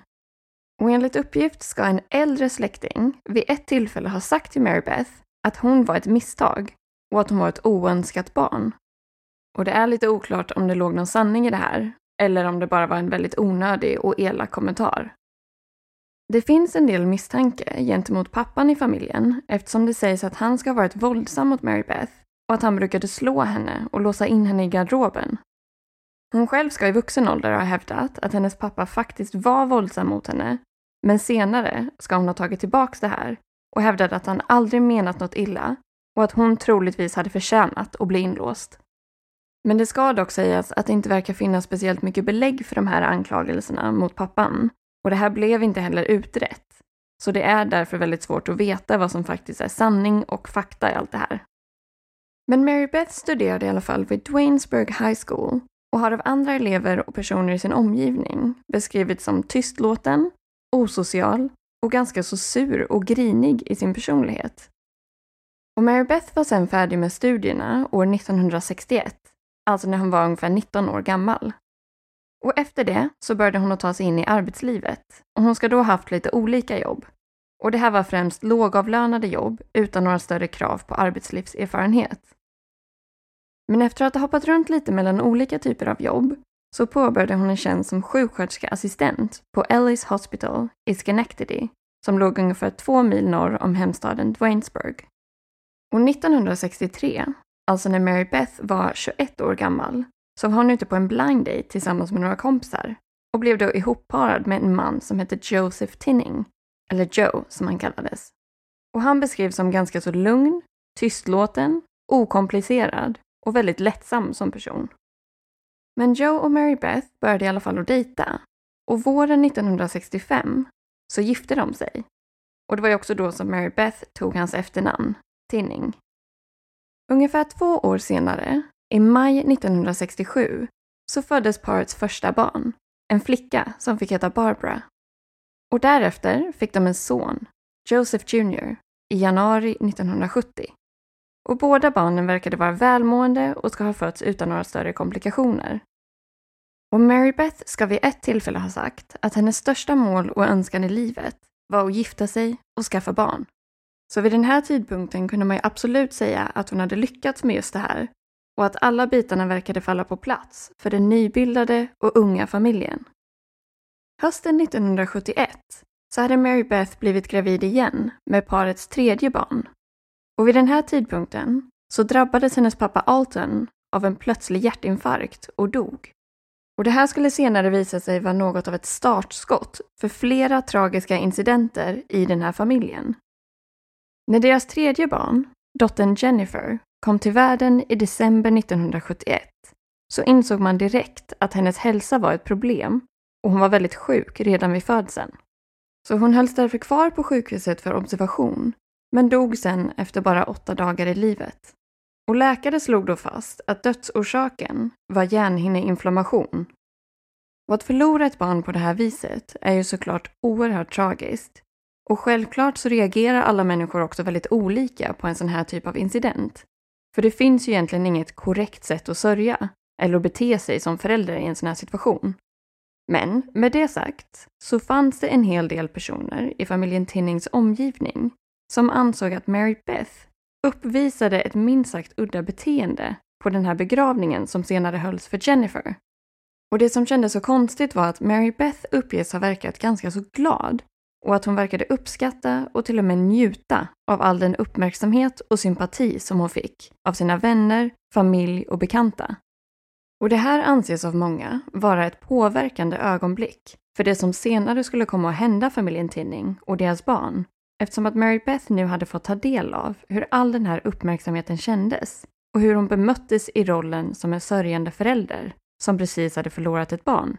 Och enligt uppgift ska en äldre släkting vid ett tillfälle ha sagt till Mary Beth att hon var ett misstag och att hon var ett oönskat barn. Och det är lite oklart om det låg någon sanning i det här, eller om det bara var en väldigt onödig och elak kommentar. Det finns en del misstanke gentemot pappan i familjen eftersom det sägs att han ska ha varit våldsam mot Mary Beth och att han brukade slå henne och låsa in henne i garderoben. Hon själv ska i vuxen ålder ha hävdat att hennes pappa faktiskt var våldsam mot henne, men senare ska hon ha tagit tillbaks det här och hävdat att han aldrig menat något illa och att hon troligtvis hade förtjänat att bli inlåst. Men det ska dock sägas att det inte verkar finnas speciellt mycket belägg för de här anklagelserna mot pappan och det här blev inte heller utrett. Så det är därför väldigt svårt att veta vad som faktiskt är sanning och fakta i allt det här. Men Mary Beth studerade i alla fall vid Dwaynesburg High School och har av andra elever och personer i sin omgivning beskrivits som tystlåten, osocial och ganska så sur och grinig i sin personlighet. Och Mary Beth var sen färdig med studierna år 1961, alltså när hon var ungefär 19 år gammal. Och efter det så började hon att ta sig in i arbetslivet och hon ska då ha haft lite olika jobb. Och det här var främst lågavlönade jobb utan några större krav på arbetslivserfarenhet. Men efter att ha hoppat runt lite mellan olika typer av jobb så påbörjade hon en tjänst som sjuksköterskeassistent på Ellis Hospital i Schenectady som låg ungefär två mil norr om hemstaden Dwaynesburg. Och 1963, alltså när Mary Beth var 21 år gammal, så var hon ute på en blind date tillsammans med några kompisar och blev då ihopparad med en man som hette Joseph Tinning, eller Joe som han kallades. Och han beskrivs som ganska så lugn, tystlåten, okomplicerad och väldigt lättsam som person. Men Joe och Mary Beth började i alla fall att dejta och våren 1965 så gifte de sig. Och det var ju också då som Mary Beth tog hans efternamn, Tinning. Ungefär två år senare, i maj 1967, så föddes parets första barn, en flicka som fick heta Barbara. Och därefter fick de en son, Joseph Jr, i januari 1970. Och båda barnen verkade vara välmående och ska ha fötts utan några större komplikationer. Och Mary Beth ska vid ett tillfälle ha sagt att hennes största mål och önskan i livet var att gifta sig och skaffa barn. Så vid den här tidpunkten kunde man ju absolut säga att hon hade lyckats med just det här och att alla bitarna verkade falla på plats för den nybildade och unga familjen. Hösten 1971 så hade Mary Beth blivit gravid igen med parets tredje barn. Och vid den här tidpunkten så drabbades hennes pappa Alton av en plötslig hjärtinfarkt och dog. Och det här skulle senare visa sig vara något av ett startskott för flera tragiska incidenter i den här familjen. När deras tredje barn, dottern Jennifer, kom till världen i december 1971 så insåg man direkt att hennes hälsa var ett problem och hon var väldigt sjuk redan vid födseln. Så hon hölls därför kvar på sjukhuset för observation, men dog sen efter bara åtta dagar i livet. Och läkare slog då fast att dödsorsaken var hjärnhinneinflammation. Och att förlora ett barn på det här viset är ju såklart oerhört tragiskt. Och självklart så reagerar alla människor också väldigt olika på en sån här typ av incident. För det finns ju egentligen inget korrekt sätt att sörja eller att bete sig som förälder i en sån här situation. Men med det sagt så fanns det en hel del personer i familjen Tinnings omgivning som ansåg att Mary Beth uppvisade ett minst sagt udda beteende på den här begravningen som senare hölls för Jennifer. Och det som kändes så konstigt var att Mary Beth uppges ha verkat ganska så glad och att hon verkade uppskatta och till och med njuta av all den uppmärksamhet och sympati som hon fick av sina vänner, familj och bekanta. Och det här anses av många vara ett påverkande ögonblick för det som senare skulle komma att hända familjen Tinning och deras barn eftersom att Mary Beth nu hade fått ta del av hur all den här uppmärksamheten kändes och hur hon bemöttes i rollen som en sörjande förälder som precis hade förlorat ett barn.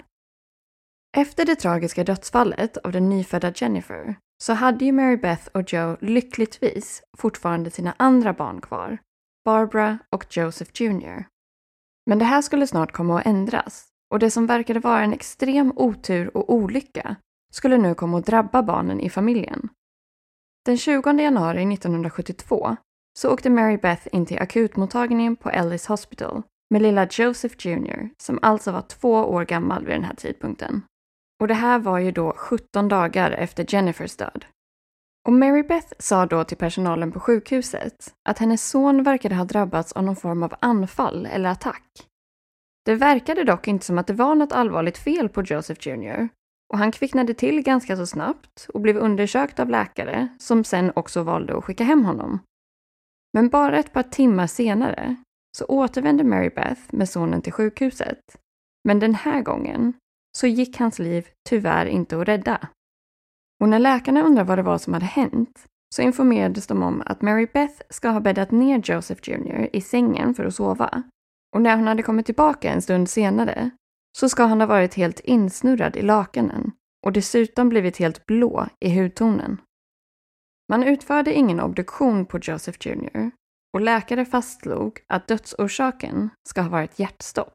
Efter det tragiska dödsfallet av den nyfödda Jennifer så hade ju Mary Beth och Joe lyckligtvis fortfarande sina andra barn kvar, Barbara och Joseph Jr. Men det här skulle snart komma att ändras och det som verkade vara en extrem otur och olycka skulle nu komma att drabba barnen i familjen. Den 20 januari 1972 så åkte Mary Beth in till akutmottagningen på Ellis Hospital med lilla Joseph Jr som alltså var två år gammal vid den här tidpunkten. Och det här var ju då 17 dagar efter Jennifers död. Och Mary Beth sa då till personalen på sjukhuset att hennes son verkade ha drabbats av någon form av anfall eller attack. Det verkade dock inte som att det var något allvarligt fel på Joseph Jr. Och han kvicknade till ganska så snabbt och blev undersökt av läkare som sen också valde att skicka hem honom. Men bara ett par timmar senare så återvände Mary Beth med sonen till sjukhuset. Men den här gången så gick hans liv tyvärr inte att rädda. Och när läkarna undrade vad det var som hade hänt så informerades de om att Mary Beth ska ha bäddat ner Joseph Jr i sängen för att sova. Och när hon hade kommit tillbaka en stund senare så ska han ha varit helt insnurrad i lakanen och dessutom blivit helt blå i hudtonen. Man utförde ingen obduktion på Joseph Jr och läkare fastslog att dödsorsaken ska ha varit hjärtstopp.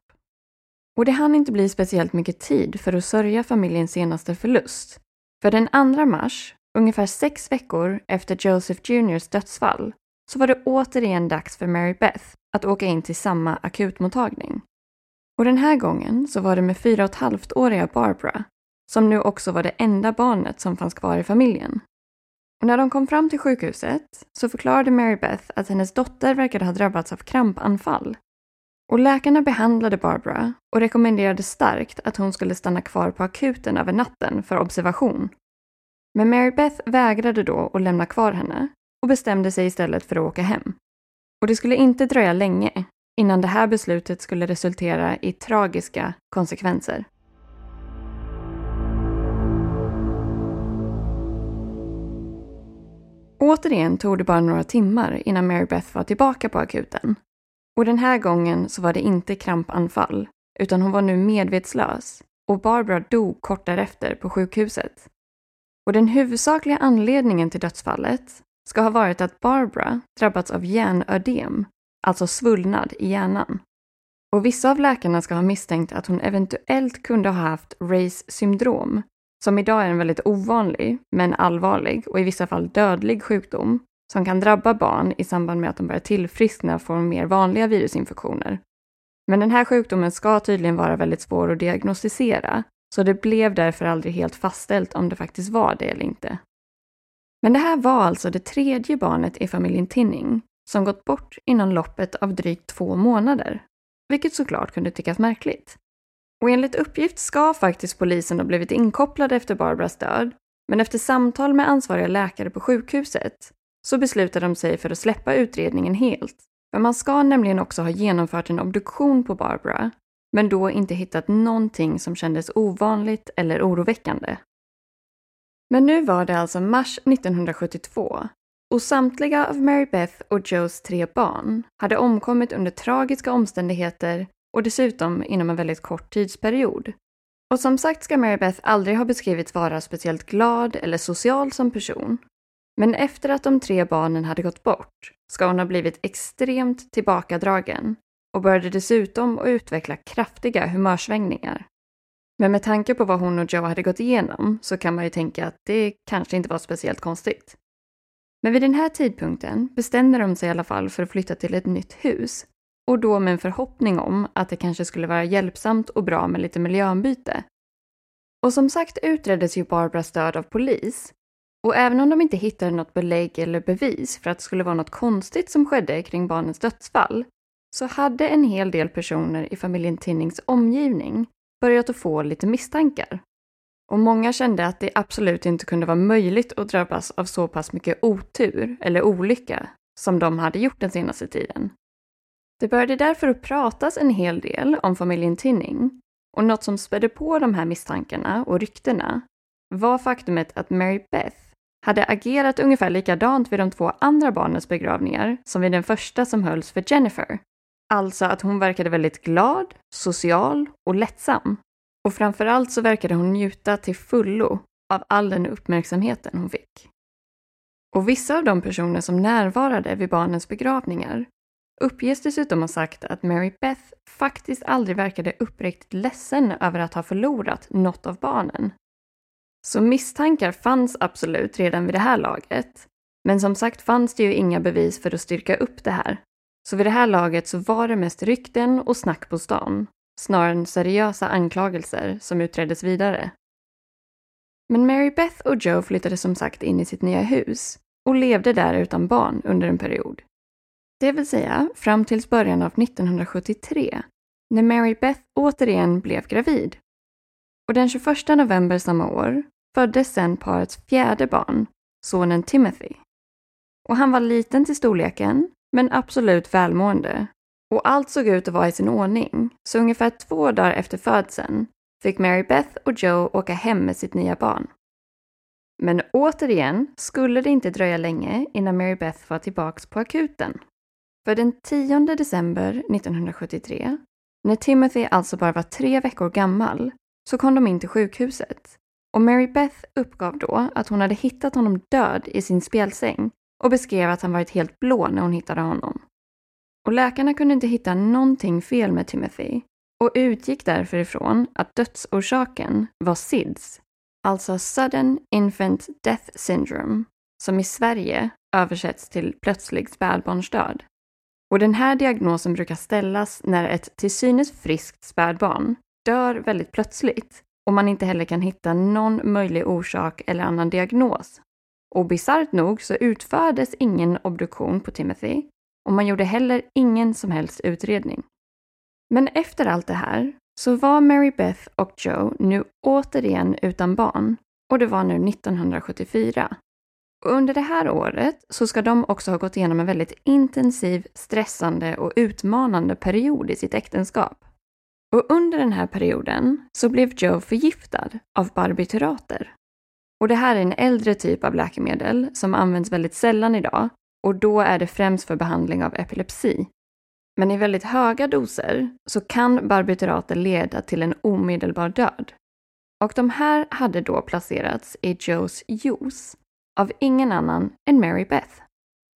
Och det hann inte bli speciellt mycket tid för att sörja familjens senaste förlust. För den 2 mars, ungefär sex veckor efter Joseph Juniors dödsfall, så var det återigen dags för Mary Beth att åka in till samma akutmottagning. Och den här gången så var det med fyra och ett halvt åriga Barbara, som nu också var det enda barnet som fanns kvar i familjen. Och när de kom fram till sjukhuset så förklarade Mary Beth att hennes dotter verkade ha drabbats av krampanfall och läkarna behandlade Barbara och rekommenderade starkt att hon skulle stanna kvar på akuten över natten för observation. Men Mary Beth vägrade då att lämna kvar henne och bestämde sig istället för att åka hem. Och det skulle inte dröja länge innan det här beslutet skulle resultera i tragiska konsekvenser. Återigen tog det bara några timmar innan Mary Beth var tillbaka på akuten och den här gången så var det inte krampanfall, utan hon var nu medvetslös och Barbara dog kort därefter på sjukhuset. Och den huvudsakliga anledningen till dödsfallet ska ha varit att Barbara drabbats av hjärnödem, alltså svullnad i hjärnan. Och vissa av läkarna ska ha misstänkt att hon eventuellt kunde ha haft Rays syndrom, som idag är en väldigt ovanlig, men allvarlig och i vissa fall dödlig sjukdom som kan drabba barn i samband med att de börjar tillfriskna från mer vanliga virusinfektioner. Men den här sjukdomen ska tydligen vara väldigt svår att diagnostisera, så det blev därför aldrig helt fastställt om det faktiskt var det eller inte. Men det här var alltså det tredje barnet i familjen Tinning som gått bort inom loppet av drygt två månader, vilket såklart kunde tyckas märkligt. Och enligt uppgift ska faktiskt polisen ha blivit inkopplade efter Barbaras död, men efter samtal med ansvariga läkare på sjukhuset så beslutade de sig för att släppa utredningen helt. För man ska nämligen också ha genomfört en obduktion på Barbara, men då inte hittat någonting som kändes ovanligt eller oroväckande. Men nu var det alltså mars 1972 och samtliga av Mary Beth och Joes tre barn hade omkommit under tragiska omständigheter och dessutom inom en väldigt kort tidsperiod. Och som sagt ska Mary Beth aldrig ha beskrivits vara speciellt glad eller social som person. Men efter att de tre barnen hade gått bort ska hon ha blivit extremt tillbakadragen och började dessutom att utveckla kraftiga humörsvängningar. Men med tanke på vad hon och Joe hade gått igenom så kan man ju tänka att det kanske inte var speciellt konstigt. Men vid den här tidpunkten bestämde de sig i alla fall för att flytta till ett nytt hus och då med en förhoppning om att det kanske skulle vara hjälpsamt och bra med lite miljöombyte. Och som sagt utreddes ju Barbaras död av polis och även om de inte hittade något belägg eller bevis för att det skulle vara något konstigt som skedde kring barnens dödsfall så hade en hel del personer i familjen Tinnings omgivning börjat att få lite misstankar. Och många kände att det absolut inte kunde vara möjligt att drabbas av så pass mycket otur eller olycka som de hade gjort den senaste tiden. Det började därför att pratas en hel del om familjen Tinning och något som spädde på de här misstankarna och ryktena var faktumet att Mary Beth hade agerat ungefär likadant vid de två andra barnens begravningar som vid den första som hölls för Jennifer. Alltså att hon verkade väldigt glad, social och lättsam. Och framförallt så verkade hon njuta till fullo av all den uppmärksamheten hon fick. Och vissa av de personer som närvarade vid barnens begravningar uppges dessutom ha sagt att Mary Beth faktiskt aldrig verkade uppriktigt ledsen över att ha förlorat något av barnen. Så misstankar fanns absolut redan vid det här laget. Men som sagt fanns det ju inga bevis för att styrka upp det här. Så vid det här laget så var det mest rykten och snack på stan, snarare än seriösa anklagelser som utreddes vidare. Men Mary Beth och Joe flyttade som sagt in i sitt nya hus och levde där utan barn under en period. Det vill säga fram tills början av 1973, när Mary Beth återigen blev gravid. Och den 21 november samma år föddes sedan parets fjärde barn, sonen Timothy. Och han var liten till storleken, men absolut välmående. Och allt såg ut att vara i sin ordning, så ungefär två dagar efter födseln fick Mary Beth och Joe åka hem med sitt nya barn. Men återigen skulle det inte dröja länge innan Mary Beth var tillbaks på akuten. För den 10 december 1973, när Timothy alltså bara var tre veckor gammal, så kom de in till sjukhuset. Och Mary Beth uppgav då att hon hade hittat honom död i sin spjälsäng och beskrev att han varit helt blå när hon hittade honom. Och läkarna kunde inte hitta någonting fel med Timothy och utgick därför ifrån att dödsorsaken var SIDS, alltså Sudden Infant Death Syndrome, som i Sverige översätts till plötslig spädbarnsdöd. Och den här diagnosen brukar ställas när ett till synes friskt spädbarn dör väldigt plötsligt och man inte heller kan hitta någon möjlig orsak eller annan diagnos. Och bisarrt nog så utfördes ingen obduktion på Timothy och man gjorde heller ingen som helst utredning. Men efter allt det här så var Mary Beth och Joe nu återigen utan barn och det var nu 1974. Och under det här året så ska de också ha gått igenom en väldigt intensiv, stressande och utmanande period i sitt äktenskap. Och under den här perioden så blev Joe förgiftad av barbiturater. Och det här är en äldre typ av läkemedel som används väldigt sällan idag och då är det främst för behandling av epilepsi. Men i väldigt höga doser så kan barbiturater leda till en omedelbar död. Och de här hade då placerats i Joes juice av ingen annan än Mary Beth.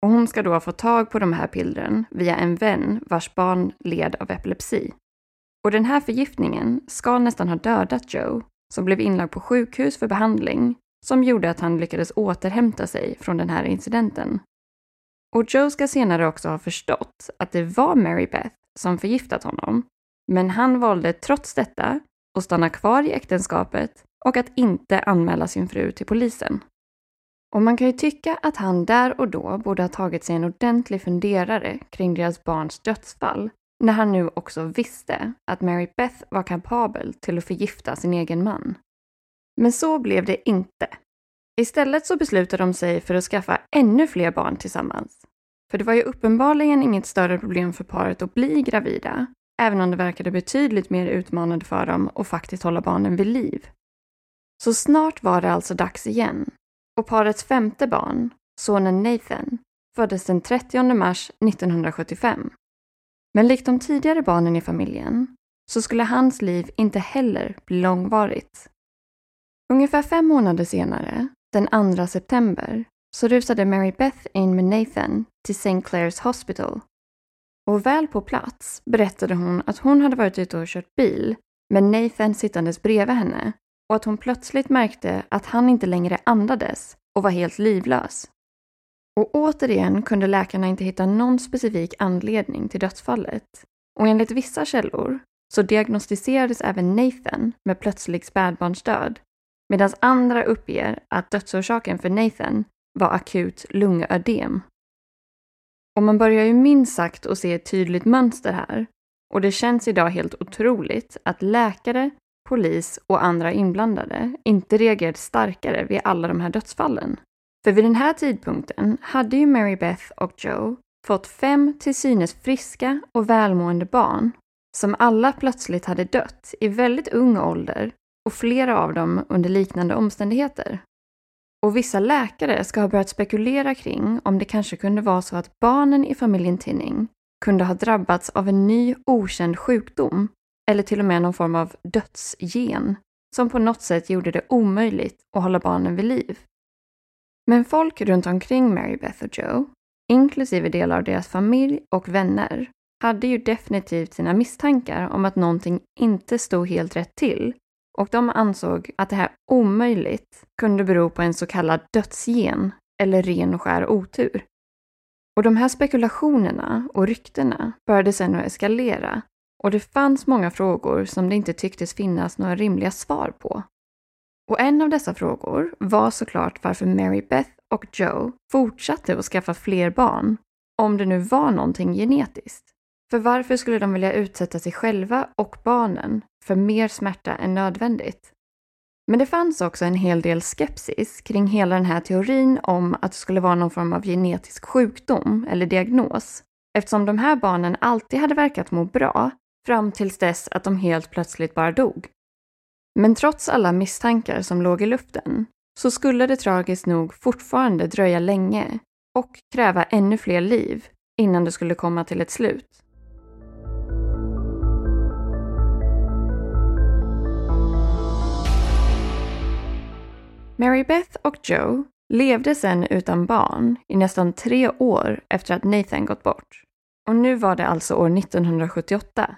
Och hon ska då ha fått tag på de här pillren via en vän vars barn led av epilepsi. Och den här förgiftningen ska nästan ha dödat Joe, som blev inlagd på sjukhus för behandling, som gjorde att han lyckades återhämta sig från den här incidenten. Och Joe ska senare också ha förstått att det var Mary Beth som förgiftat honom, men han valde trots detta att stanna kvar i äktenskapet och att inte anmäla sin fru till polisen. Och man kan ju tycka att han där och då borde ha tagit sig en ordentlig funderare kring deras barns dödsfall när han nu också visste att Mary Beth var kapabel till att förgifta sin egen man. Men så blev det inte. Istället så beslutade de sig för att skaffa ännu fler barn tillsammans. För det var ju uppenbarligen inget större problem för paret att bli gravida även om det verkade betydligt mer utmanande för dem att faktiskt hålla barnen vid liv. Så snart var det alltså dags igen och parets femte barn, sonen Nathan, föddes den 30 mars 1975. Men likt de tidigare barnen i familjen så skulle hans liv inte heller bli långvarigt. Ungefär fem månader senare, den 2 september, så rusade Mary Beth in med Nathan till St. Clair's Hospital. Och väl på plats berättade hon att hon hade varit ute och kört bil med Nathan sittandes bredvid henne och att hon plötsligt märkte att han inte längre andades och var helt livlös. Och återigen kunde läkarna inte hitta någon specifik anledning till dödsfallet. Och enligt vissa källor så diagnostiserades även Nathan med plötslig spädbarnsdöd medan andra uppger att dödsorsaken för Nathan var akut lungödem. Och man börjar ju minst sagt att se ett tydligt mönster här. Och det känns idag helt otroligt att läkare, polis och andra inblandade inte reagerade starkare vid alla de här dödsfallen. För vid den här tidpunkten hade ju Mary Beth och Joe fått fem till synes friska och välmående barn som alla plötsligt hade dött i väldigt ung ålder och flera av dem under liknande omständigheter. Och vissa läkare ska ha börjat spekulera kring om det kanske kunde vara så att barnen i familjen Tinning kunde ha drabbats av en ny okänd sjukdom eller till och med någon form av dödsgen som på något sätt gjorde det omöjligt att hålla barnen vid liv. Men folk runt omkring Mary Beth och Joe, inklusive delar av deras familj och vänner, hade ju definitivt sina misstankar om att någonting inte stod helt rätt till och de ansåg att det här omöjligt kunde bero på en så kallad dödsgen eller ren och skär otur. Och de här spekulationerna och ryktena började sedan att eskalera och det fanns många frågor som det inte tycktes finnas några rimliga svar på. Och en av dessa frågor var såklart varför Mary Beth och Joe fortsatte att skaffa fler barn, om det nu var någonting genetiskt. För varför skulle de vilja utsätta sig själva och barnen för mer smärta än nödvändigt? Men det fanns också en hel del skepsis kring hela den här teorin om att det skulle vara någon form av genetisk sjukdom eller diagnos eftersom de här barnen alltid hade verkat må bra fram tills dess att de helt plötsligt bara dog. Men trots alla misstankar som låg i luften så skulle det tragiskt nog fortfarande dröja länge och kräva ännu fler liv innan det skulle komma till ett slut. Mary Beth och Joe levde sedan utan barn i nästan tre år efter att Nathan gått bort. Och nu var det alltså år 1978.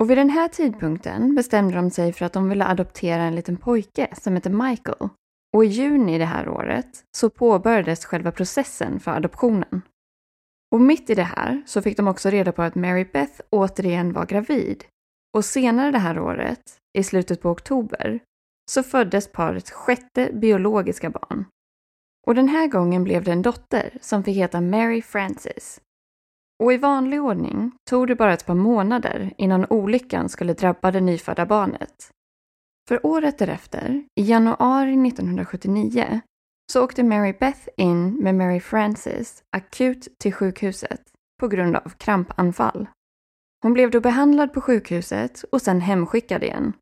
Och vid den här tidpunkten bestämde de sig för att de ville adoptera en liten pojke som heter Michael. Och i juni det här året så påbörjades själva processen för adoptionen. Och mitt i det här så fick de också reda på att Mary Beth återigen var gravid. Och senare det här året, i slutet på oktober, så föddes parets sjätte biologiska barn. Och den här gången blev det en dotter som fick heta Mary Frances. Och i vanlig ordning tog det bara ett par månader innan olyckan skulle drabba det nyfödda barnet. För året därefter, i januari 1979, så åkte Mary Beth in med Mary Frances akut till sjukhuset på grund av krampanfall. Hon blev då behandlad på sjukhuset och sen hemskickad igen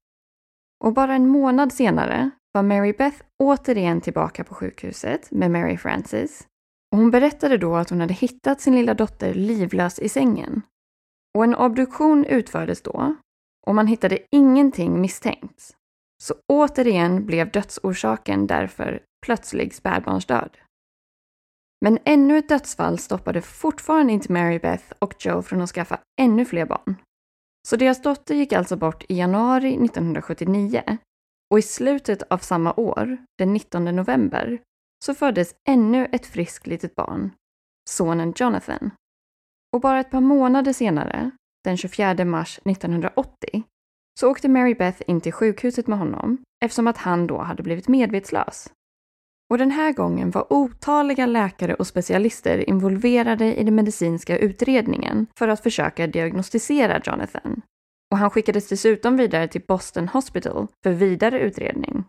och bara en månad senare var Mary Beth återigen tillbaka på sjukhuset med Mary Frances. Och hon berättade då att hon hade hittat sin lilla dotter livlös i sängen. Och en obduktion utfördes då och man hittade ingenting misstänkt. Så återigen blev dödsorsaken därför plötslig spädbarnsdöd. Men ännu ett dödsfall stoppade fortfarande inte Mary Beth och Joe från att skaffa ännu fler barn. Så deras dotter gick alltså bort i januari 1979 och i slutet av samma år, den 19 november, så föddes ännu ett friskt litet barn, sonen Jonathan. Och bara ett par månader senare, den 24 mars 1980, så åkte Mary Beth in till sjukhuset med honom eftersom att han då hade blivit medvetslös. Och den här gången var otaliga läkare och specialister involverade i den medicinska utredningen för att försöka diagnostisera Jonathan. Och han skickades dessutom vidare till Boston Hospital för vidare utredning.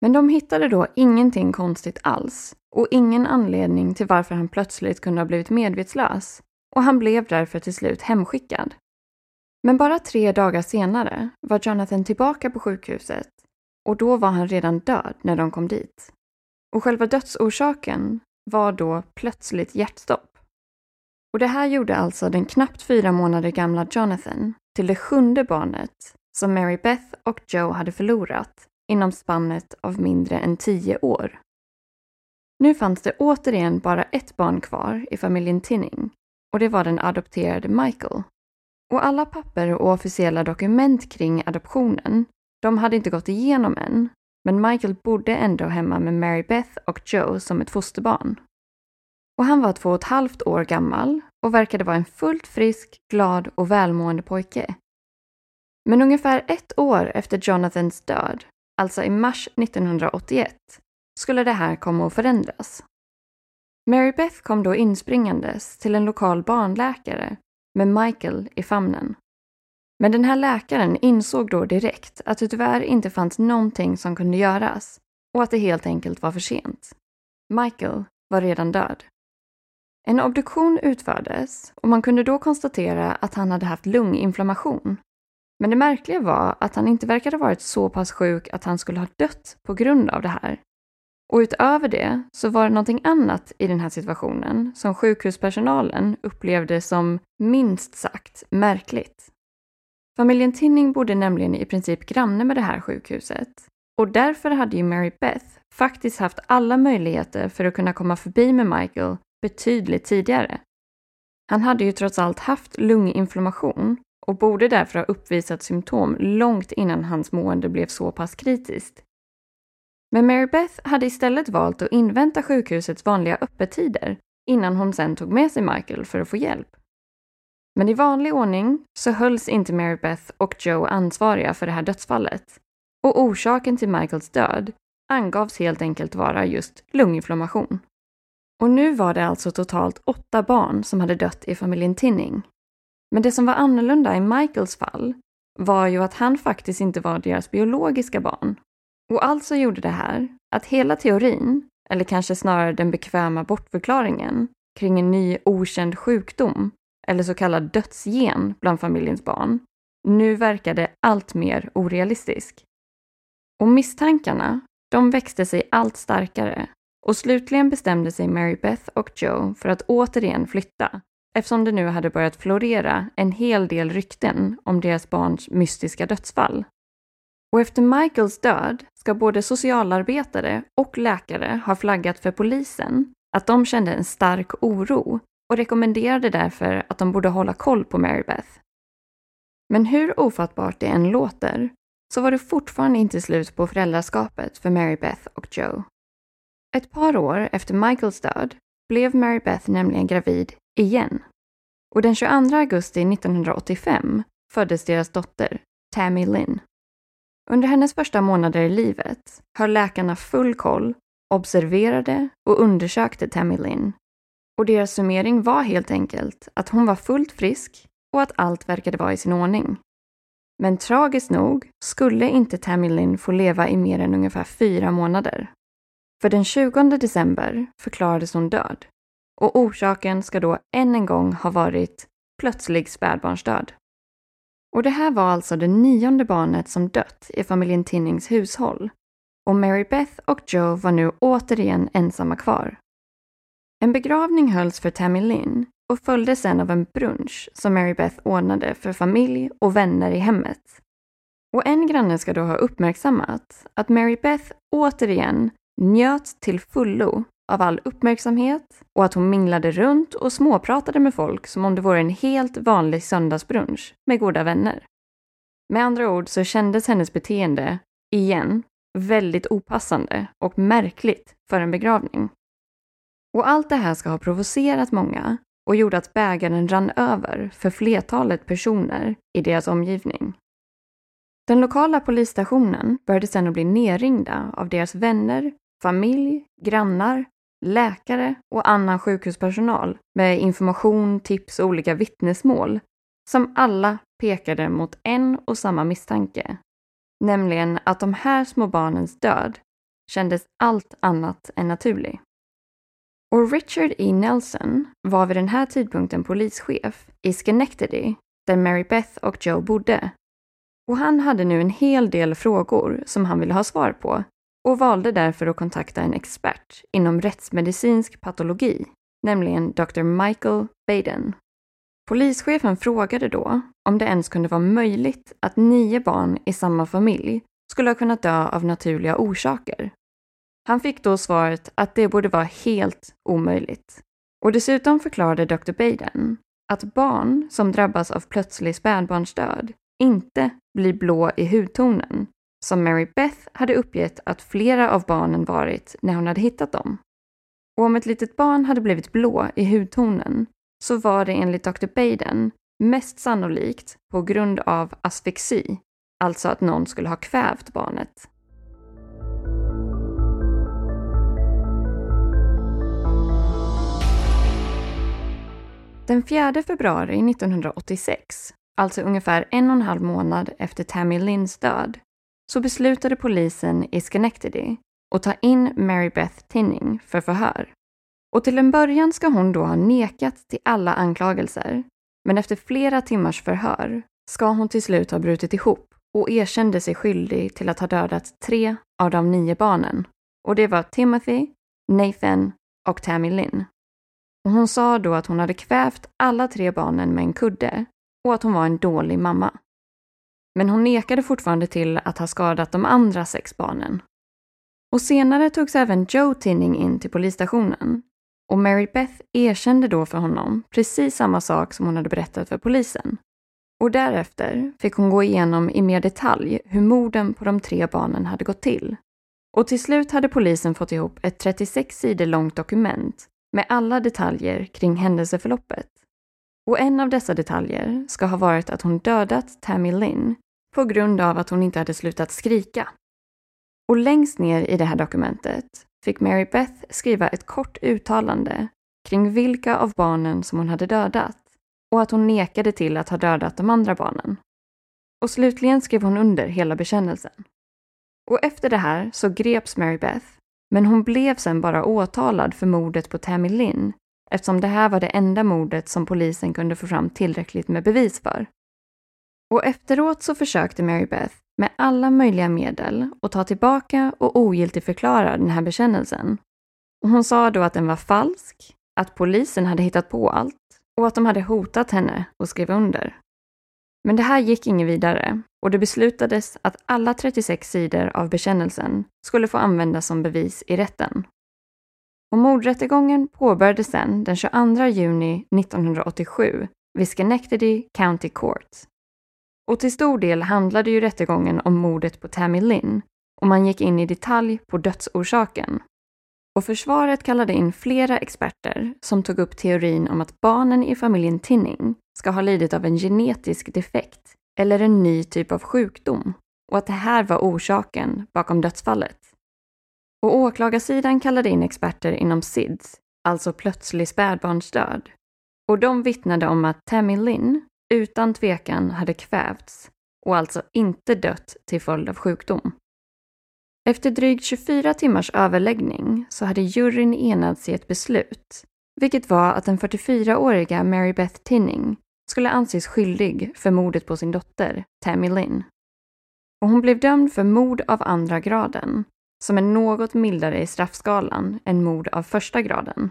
Men de hittade då ingenting konstigt alls och ingen anledning till varför han plötsligt kunde ha blivit medvetslös och han blev därför till slut hemskickad. Men bara tre dagar senare var Jonathan tillbaka på sjukhuset och då var han redan död när de kom dit. Och själva dödsorsaken var då plötsligt hjärtstopp. Och det här gjorde alltså den knappt fyra månader gamla Jonathan till det sjunde barnet som Mary Beth och Joe hade förlorat inom spannet av mindre än tio år. Nu fanns det återigen bara ett barn kvar i familjen Tinning och det var den adopterade Michael. Och alla papper och officiella dokument kring adoptionen, de hade inte gått igenom än, men Michael bodde ändå hemma med Mary Beth och Joe som ett fosterbarn. Och han var två och ett halvt år gammal och verkade vara en fullt frisk, glad och välmående pojke. Men ungefär ett år efter Jonathans död, alltså i mars 1981, skulle det här komma att förändras. Mary Beth kom då inspringandes till en lokal barnläkare med Michael i famnen. Men den här läkaren insåg då direkt att det tyvärr inte fanns någonting som kunde göras och att det helt enkelt var för sent. Michael var redan död. En obduktion utfördes och man kunde då konstatera att han hade haft lunginflammation. Men det märkliga var att han inte verkade varit så pass sjuk att han skulle ha dött på grund av det här. Och utöver det så var det någonting annat i den här situationen som sjukhuspersonalen upplevde som minst sagt märkligt. Familjen Tinning bodde nämligen i princip granne med det här sjukhuset och därför hade ju Mary Beth faktiskt haft alla möjligheter för att kunna komma förbi med Michael betydligt tidigare. Han hade ju trots allt haft lunginflammation och borde därför ha uppvisat symptom långt innan hans mående blev så pass kritiskt. Men Mary Beth hade istället valt att invänta sjukhusets vanliga öppettider innan hon sen tog med sig Michael för att få hjälp. Men i vanlig ordning så hölls inte Mary Beth och Joe ansvariga för det här dödsfallet och orsaken till Michaels död angavs helt enkelt vara just lunginflammation. Och nu var det alltså totalt åtta barn som hade dött i familjen Tinning. Men det som var annorlunda i Michaels fall var ju att han faktiskt inte var deras biologiska barn. Och alltså gjorde det här att hela teorin, eller kanske snarare den bekväma bortförklaringen, kring en ny okänd sjukdom, eller så kallad dödsgen bland familjens barn, nu verkade allt mer orealistisk. Och misstankarna, de växte sig allt starkare och slutligen bestämde sig Mary Beth och Joe för att återigen flytta eftersom det nu hade börjat florera en hel del rykten om deras barns mystiska dödsfall. Och efter Michaels död ska både socialarbetare och läkare ha flaggat för polisen att de kände en stark oro och rekommenderade därför att de borde hålla koll på Mary Beth. Men hur ofattbart det än låter så var det fortfarande inte slut på föräldraskapet för Mary Beth och Joe. Ett par år efter Michaels död blev Mary Beth nämligen gravid igen. Och den 22 augusti 1985 föddes deras dotter, Tammy Lynn. Under hennes första månader i livet höll läkarna full koll, observerade och undersökte Tammy Lynn. Och deras summering var helt enkelt att hon var fullt frisk och att allt verkade vara i sin ordning. Men tragiskt nog skulle inte Tammy Lynn få leva i mer än ungefär fyra månader. För den 20 december förklarades hon död och orsaken ska då än en gång ha varit plötslig spädbarnsdöd. Och det här var alltså det nionde barnet som dött i familjen Tinnings hushåll och Mary Beth och Joe var nu återigen ensamma kvar. En begravning hölls för Tammy Lynn och följdes sen av en brunch som Mary Beth ordnade för familj och vänner i hemmet. Och en granne ska då ha uppmärksammat att Mary Beth återigen njöt till fullo av all uppmärksamhet och att hon minglade runt och småpratade med folk som om det vore en helt vanlig söndagsbrunch med goda vänner. Med andra ord så kändes hennes beteende, igen, väldigt opassande och märkligt för en begravning. Och allt det här ska ha provocerat många och gjorde att bägaren rann över för flertalet personer i deras omgivning. Den lokala polisstationen började sedan att bli nerringda av deras vänner, familj, grannar, läkare och annan sjukhuspersonal med information, tips och olika vittnesmål som alla pekade mot en och samma misstanke. Nämligen att de här små barnens död kändes allt annat än naturlig. Och Richard E. Nelson var vid den här tidpunkten polischef i Schenectady där Mary Beth och Joe bodde. Och han hade nu en hel del frågor som han ville ha svar på och valde därför att kontakta en expert inom rättsmedicinsk patologi, nämligen Dr. Michael Baden. Polischefen frågade då om det ens kunde vara möjligt att nio barn i samma familj skulle ha kunnat dö av naturliga orsaker. Han fick då svaret att det borde vara helt omöjligt. Och dessutom förklarade Dr. Baden att barn som drabbas av plötslig spädbarnsdöd inte blir blå i hudtonen, som Mary Beth hade uppgett att flera av barnen varit när hon hade hittat dem. Och om ett litet barn hade blivit blå i hudtonen så var det enligt Dr. Baden mest sannolikt på grund av asfixi, alltså att någon skulle ha kvävt barnet. Den 4 februari 1986, alltså ungefär en och en halv månad efter Tammy Lynns död, så beslutade polisen i Schenectady att ta in Mary Beth Tinning för förhör. Och till en början ska hon då ha nekat till alla anklagelser, men efter flera timmars förhör ska hon till slut ha brutit ihop och erkände sig skyldig till att ha dödat tre av de nio barnen. Och det var Timothy, Nathan och Tammy Lynn. Och hon sa då att hon hade kvävt alla tre barnen med en kudde och att hon var en dålig mamma. Men hon nekade fortfarande till att ha skadat de andra sex barnen. Och senare togs även Joe Tinning in till polisstationen. Och Mary Beth erkände då för honom precis samma sak som hon hade berättat för polisen. Och därefter fick hon gå igenom i mer detalj hur morden på de tre barnen hade gått till. Och till slut hade polisen fått ihop ett 36 sidor långt dokument med alla detaljer kring händelseförloppet. Och en av dessa detaljer ska ha varit att hon dödat Tammy Lynn på grund av att hon inte hade slutat skrika. Och längst ner i det här dokumentet fick Mary Beth skriva ett kort uttalande kring vilka av barnen som hon hade dödat och att hon nekade till att ha dödat de andra barnen. Och slutligen skrev hon under hela bekännelsen. Och efter det här så greps Mary Beth, men hon blev sen bara åtalad för mordet på Tammy Lynn eftersom det här var det enda mordet som polisen kunde få fram tillräckligt med bevis för. Och efteråt så försökte Mary Beth med alla möjliga medel att ta tillbaka och ogiltigförklara den här bekännelsen. Och hon sa då att den var falsk, att polisen hade hittat på allt och att de hade hotat henne att skriva under. Men det här gick inget vidare och det beslutades att alla 36 sidor av bekännelsen skulle få användas som bevis i rätten. Och mordrättegången påbörjades sedan den 22 juni 1987 vid Schenectady County Court. Och till stor del handlade ju rättegången om mordet på Tammy Lynn och man gick in i detalj på dödsorsaken. Och försvaret kallade in flera experter som tog upp teorin om att barnen i familjen Tinning ska ha lidit av en genetisk defekt eller en ny typ av sjukdom och att det här var orsaken bakom dödsfallet. Och åklagarsidan kallade in experter inom SIDS, alltså plötslig spädbarnsdöd. Och de vittnade om att Tammy Lynn utan tvekan hade kvävts och alltså inte dött till följd av sjukdom. Efter drygt 24 timmars överläggning så hade juryn enats i ett beslut, vilket var att den 44-åriga Mary Beth Tinning skulle anses skyldig för mordet på sin dotter, Tammy Lynn. Och hon blev dömd för mord av andra graden, som är något mildare i straffskalan än mord av första graden.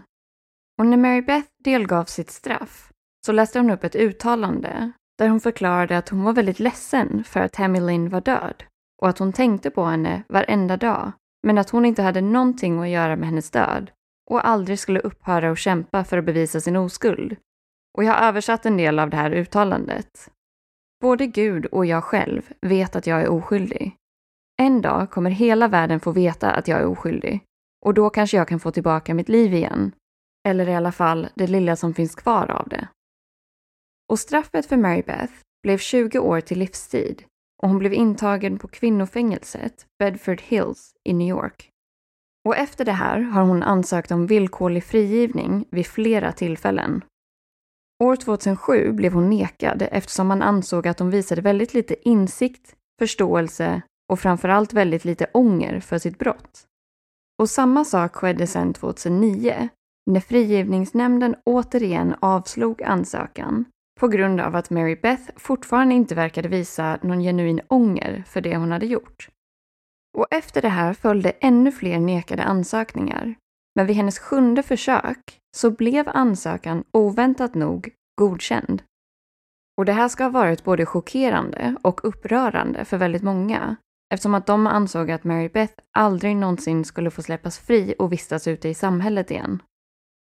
Och när Mary Beth delgav sitt straff så läste hon upp ett uttalande där hon förklarade att hon var väldigt ledsen för att Tammy Lynn var död och att hon tänkte på henne varenda dag, men att hon inte hade någonting att göra med hennes död och aldrig skulle upphöra att kämpa för att bevisa sin oskuld. Och jag har översatt en del av det här uttalandet. Både Gud och jag själv vet att jag är oskyldig. En dag kommer hela världen få veta att jag är oskyldig och då kanske jag kan få tillbaka mitt liv igen. Eller i alla fall det lilla som finns kvar av det. Och straffet för Mary Beth blev 20 år till livstid och hon blev intagen på kvinnofängelset Bedford Hills i New York. Och efter det här har hon ansökt om villkorlig frigivning vid flera tillfällen. År 2007 blev hon nekad eftersom man ansåg att hon visade väldigt lite insikt, förståelse och framförallt väldigt lite ånger för sitt brott. Och samma sak skedde sedan 2009 när frigivningsnämnden återigen avslog ansökan på grund av att Mary Beth fortfarande inte verkade visa någon genuin ånger för det hon hade gjort. Och efter det här följde ännu fler nekade ansökningar. Men vid hennes sjunde försök så blev ansökan oväntat nog godkänd. Och det här ska ha varit både chockerande och upprörande för väldigt många eftersom att de ansåg att Mary Beth aldrig någonsin skulle få släppas fri och vistas ute i samhället igen.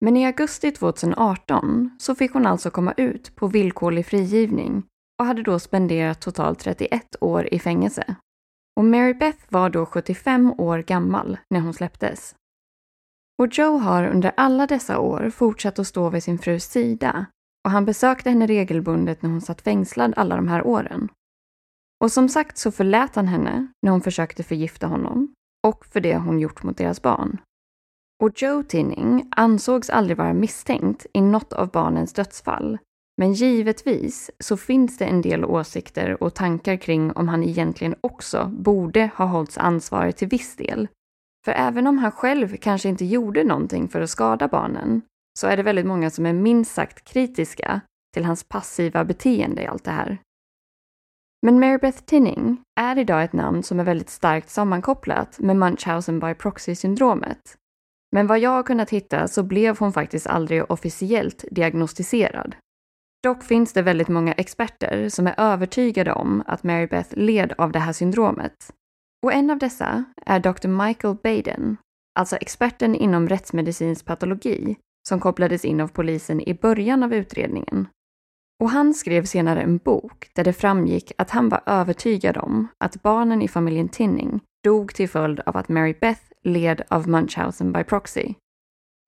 Men i augusti 2018 så fick hon alltså komma ut på villkorlig frigivning och hade då spenderat totalt 31 år i fängelse. Och Mary Beth var då 75 år gammal när hon släpptes. Och Joe har under alla dessa år fortsatt att stå vid sin frus sida och han besökte henne regelbundet när hon satt fängslad alla de här åren. Och som sagt så förlät han henne när hon försökte förgifta honom och för det hon gjort mot deras barn. Och Joe Tinning ansågs aldrig vara misstänkt i något av barnens dödsfall. Men givetvis så finns det en del åsikter och tankar kring om han egentligen också borde ha hållits ansvarig till viss del. För även om han själv kanske inte gjorde någonting för att skada barnen så är det väldigt många som är minst sagt kritiska till hans passiva beteende i allt det här. Men Marybeth Tinning är idag ett namn som är väldigt starkt sammankopplat med Munchausen by proxy-syndromet. Men vad jag har kunnat hitta så blev hon faktiskt aldrig officiellt diagnostiserad. Dock finns det väldigt många experter som är övertygade om att Mary Beth led av det här syndromet. Och en av dessa är Dr. Michael Baden, alltså experten inom rättsmedicinsk patologi som kopplades in av polisen i början av utredningen. Och han skrev senare en bok där det framgick att han var övertygad om att barnen i familjen Tinning dog till följd av att Mary Beth led av Munchausen by proxy.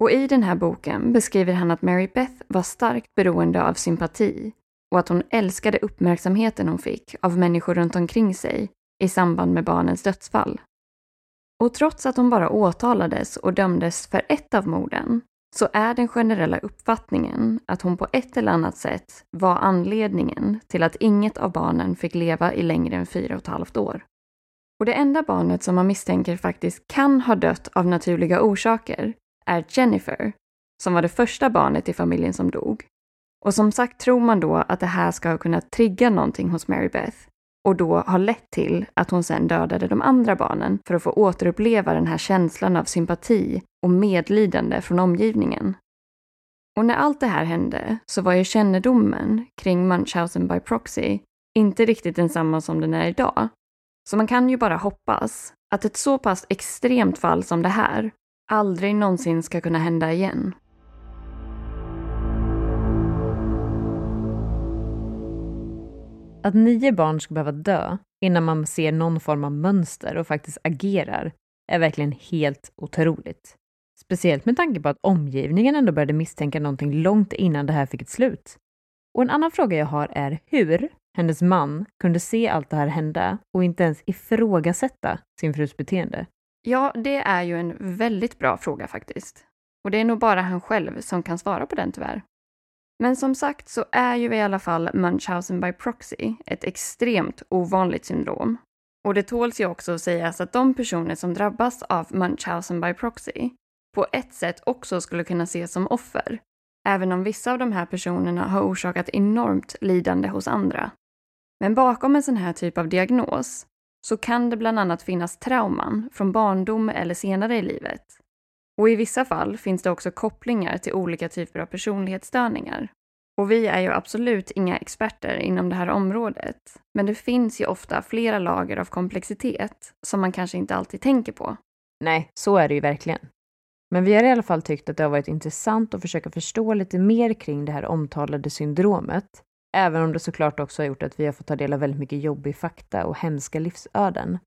Och i den här boken beskriver han att Mary Beth var starkt beroende av sympati och att hon älskade uppmärksamheten hon fick av människor runt omkring sig i samband med barnens dödsfall. Och trots att hon bara åtalades och dömdes för ett av morden så är den generella uppfattningen att hon på ett eller annat sätt var anledningen till att inget av barnen fick leva i längre än fyra och ett halvt år. Och det enda barnet som man misstänker faktiskt kan ha dött av naturliga orsaker är Jennifer, som var det första barnet i familjen som dog. Och som sagt tror man då att det här ska ha kunnat trigga någonting hos Mary Beth och då ha lett till att hon sen dödade de andra barnen för att få återuppleva den här känslan av sympati och medlidande från omgivningen. Och när allt det här hände så var ju kännedomen kring Munchausen by proxy inte riktigt densamma som den är idag. Så man kan ju bara hoppas att ett så pass extremt fall som det här aldrig någonsin ska kunna hända igen. Att nio barn ska behöva dö innan man ser någon form av mönster och faktiskt agerar är verkligen helt otroligt. Speciellt med tanke på att omgivningen ändå började misstänka någonting långt innan det här fick ett slut. Och en annan fråga jag har är hur hennes man kunde se allt det här hända och inte ens ifrågasätta sin frus beteende. Ja, det är ju en väldigt bra fråga faktiskt. Och det är nog bara han själv som kan svara på den tyvärr. Men som sagt så är ju i alla fall Munchausen by proxy ett extremt ovanligt syndrom. Och det tåls ju också att sägas att de personer som drabbas av Munchausen by proxy på ett sätt också skulle kunna ses som offer, även om vissa av de här personerna har orsakat enormt lidande hos andra. Men bakom en sån här typ av diagnos så kan det bland annat finnas trauman från barndom eller senare i livet. Och i vissa fall finns det också kopplingar till olika typer av personlighetsstörningar. Och vi är ju absolut inga experter inom det här området, men det finns ju ofta flera lager av komplexitet som man kanske inte alltid tänker på. Nej, så är det ju verkligen. Men vi har i alla fall tyckt att det har varit intressant att försöka förstå lite mer kring det här omtalade syndromet. Även om det såklart också har gjort att vi har fått ta del av väldigt mycket jobbig fakta och hemska livsöden.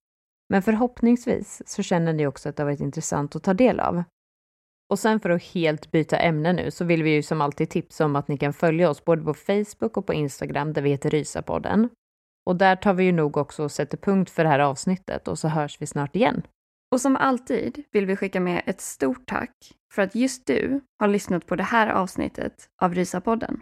Men förhoppningsvis så känner ni också att det har varit intressant att ta del av. Och sen för att helt byta ämne nu så vill vi ju som alltid tipsa om att ni kan följa oss både på Facebook och på Instagram där vi heter Rysapodden. Och där tar vi ju nog också och sätter punkt för det här avsnittet och så hörs vi snart igen. Och som alltid vill vi skicka med ett stort tack för att just du har lyssnat på det här avsnittet av Rysapodden.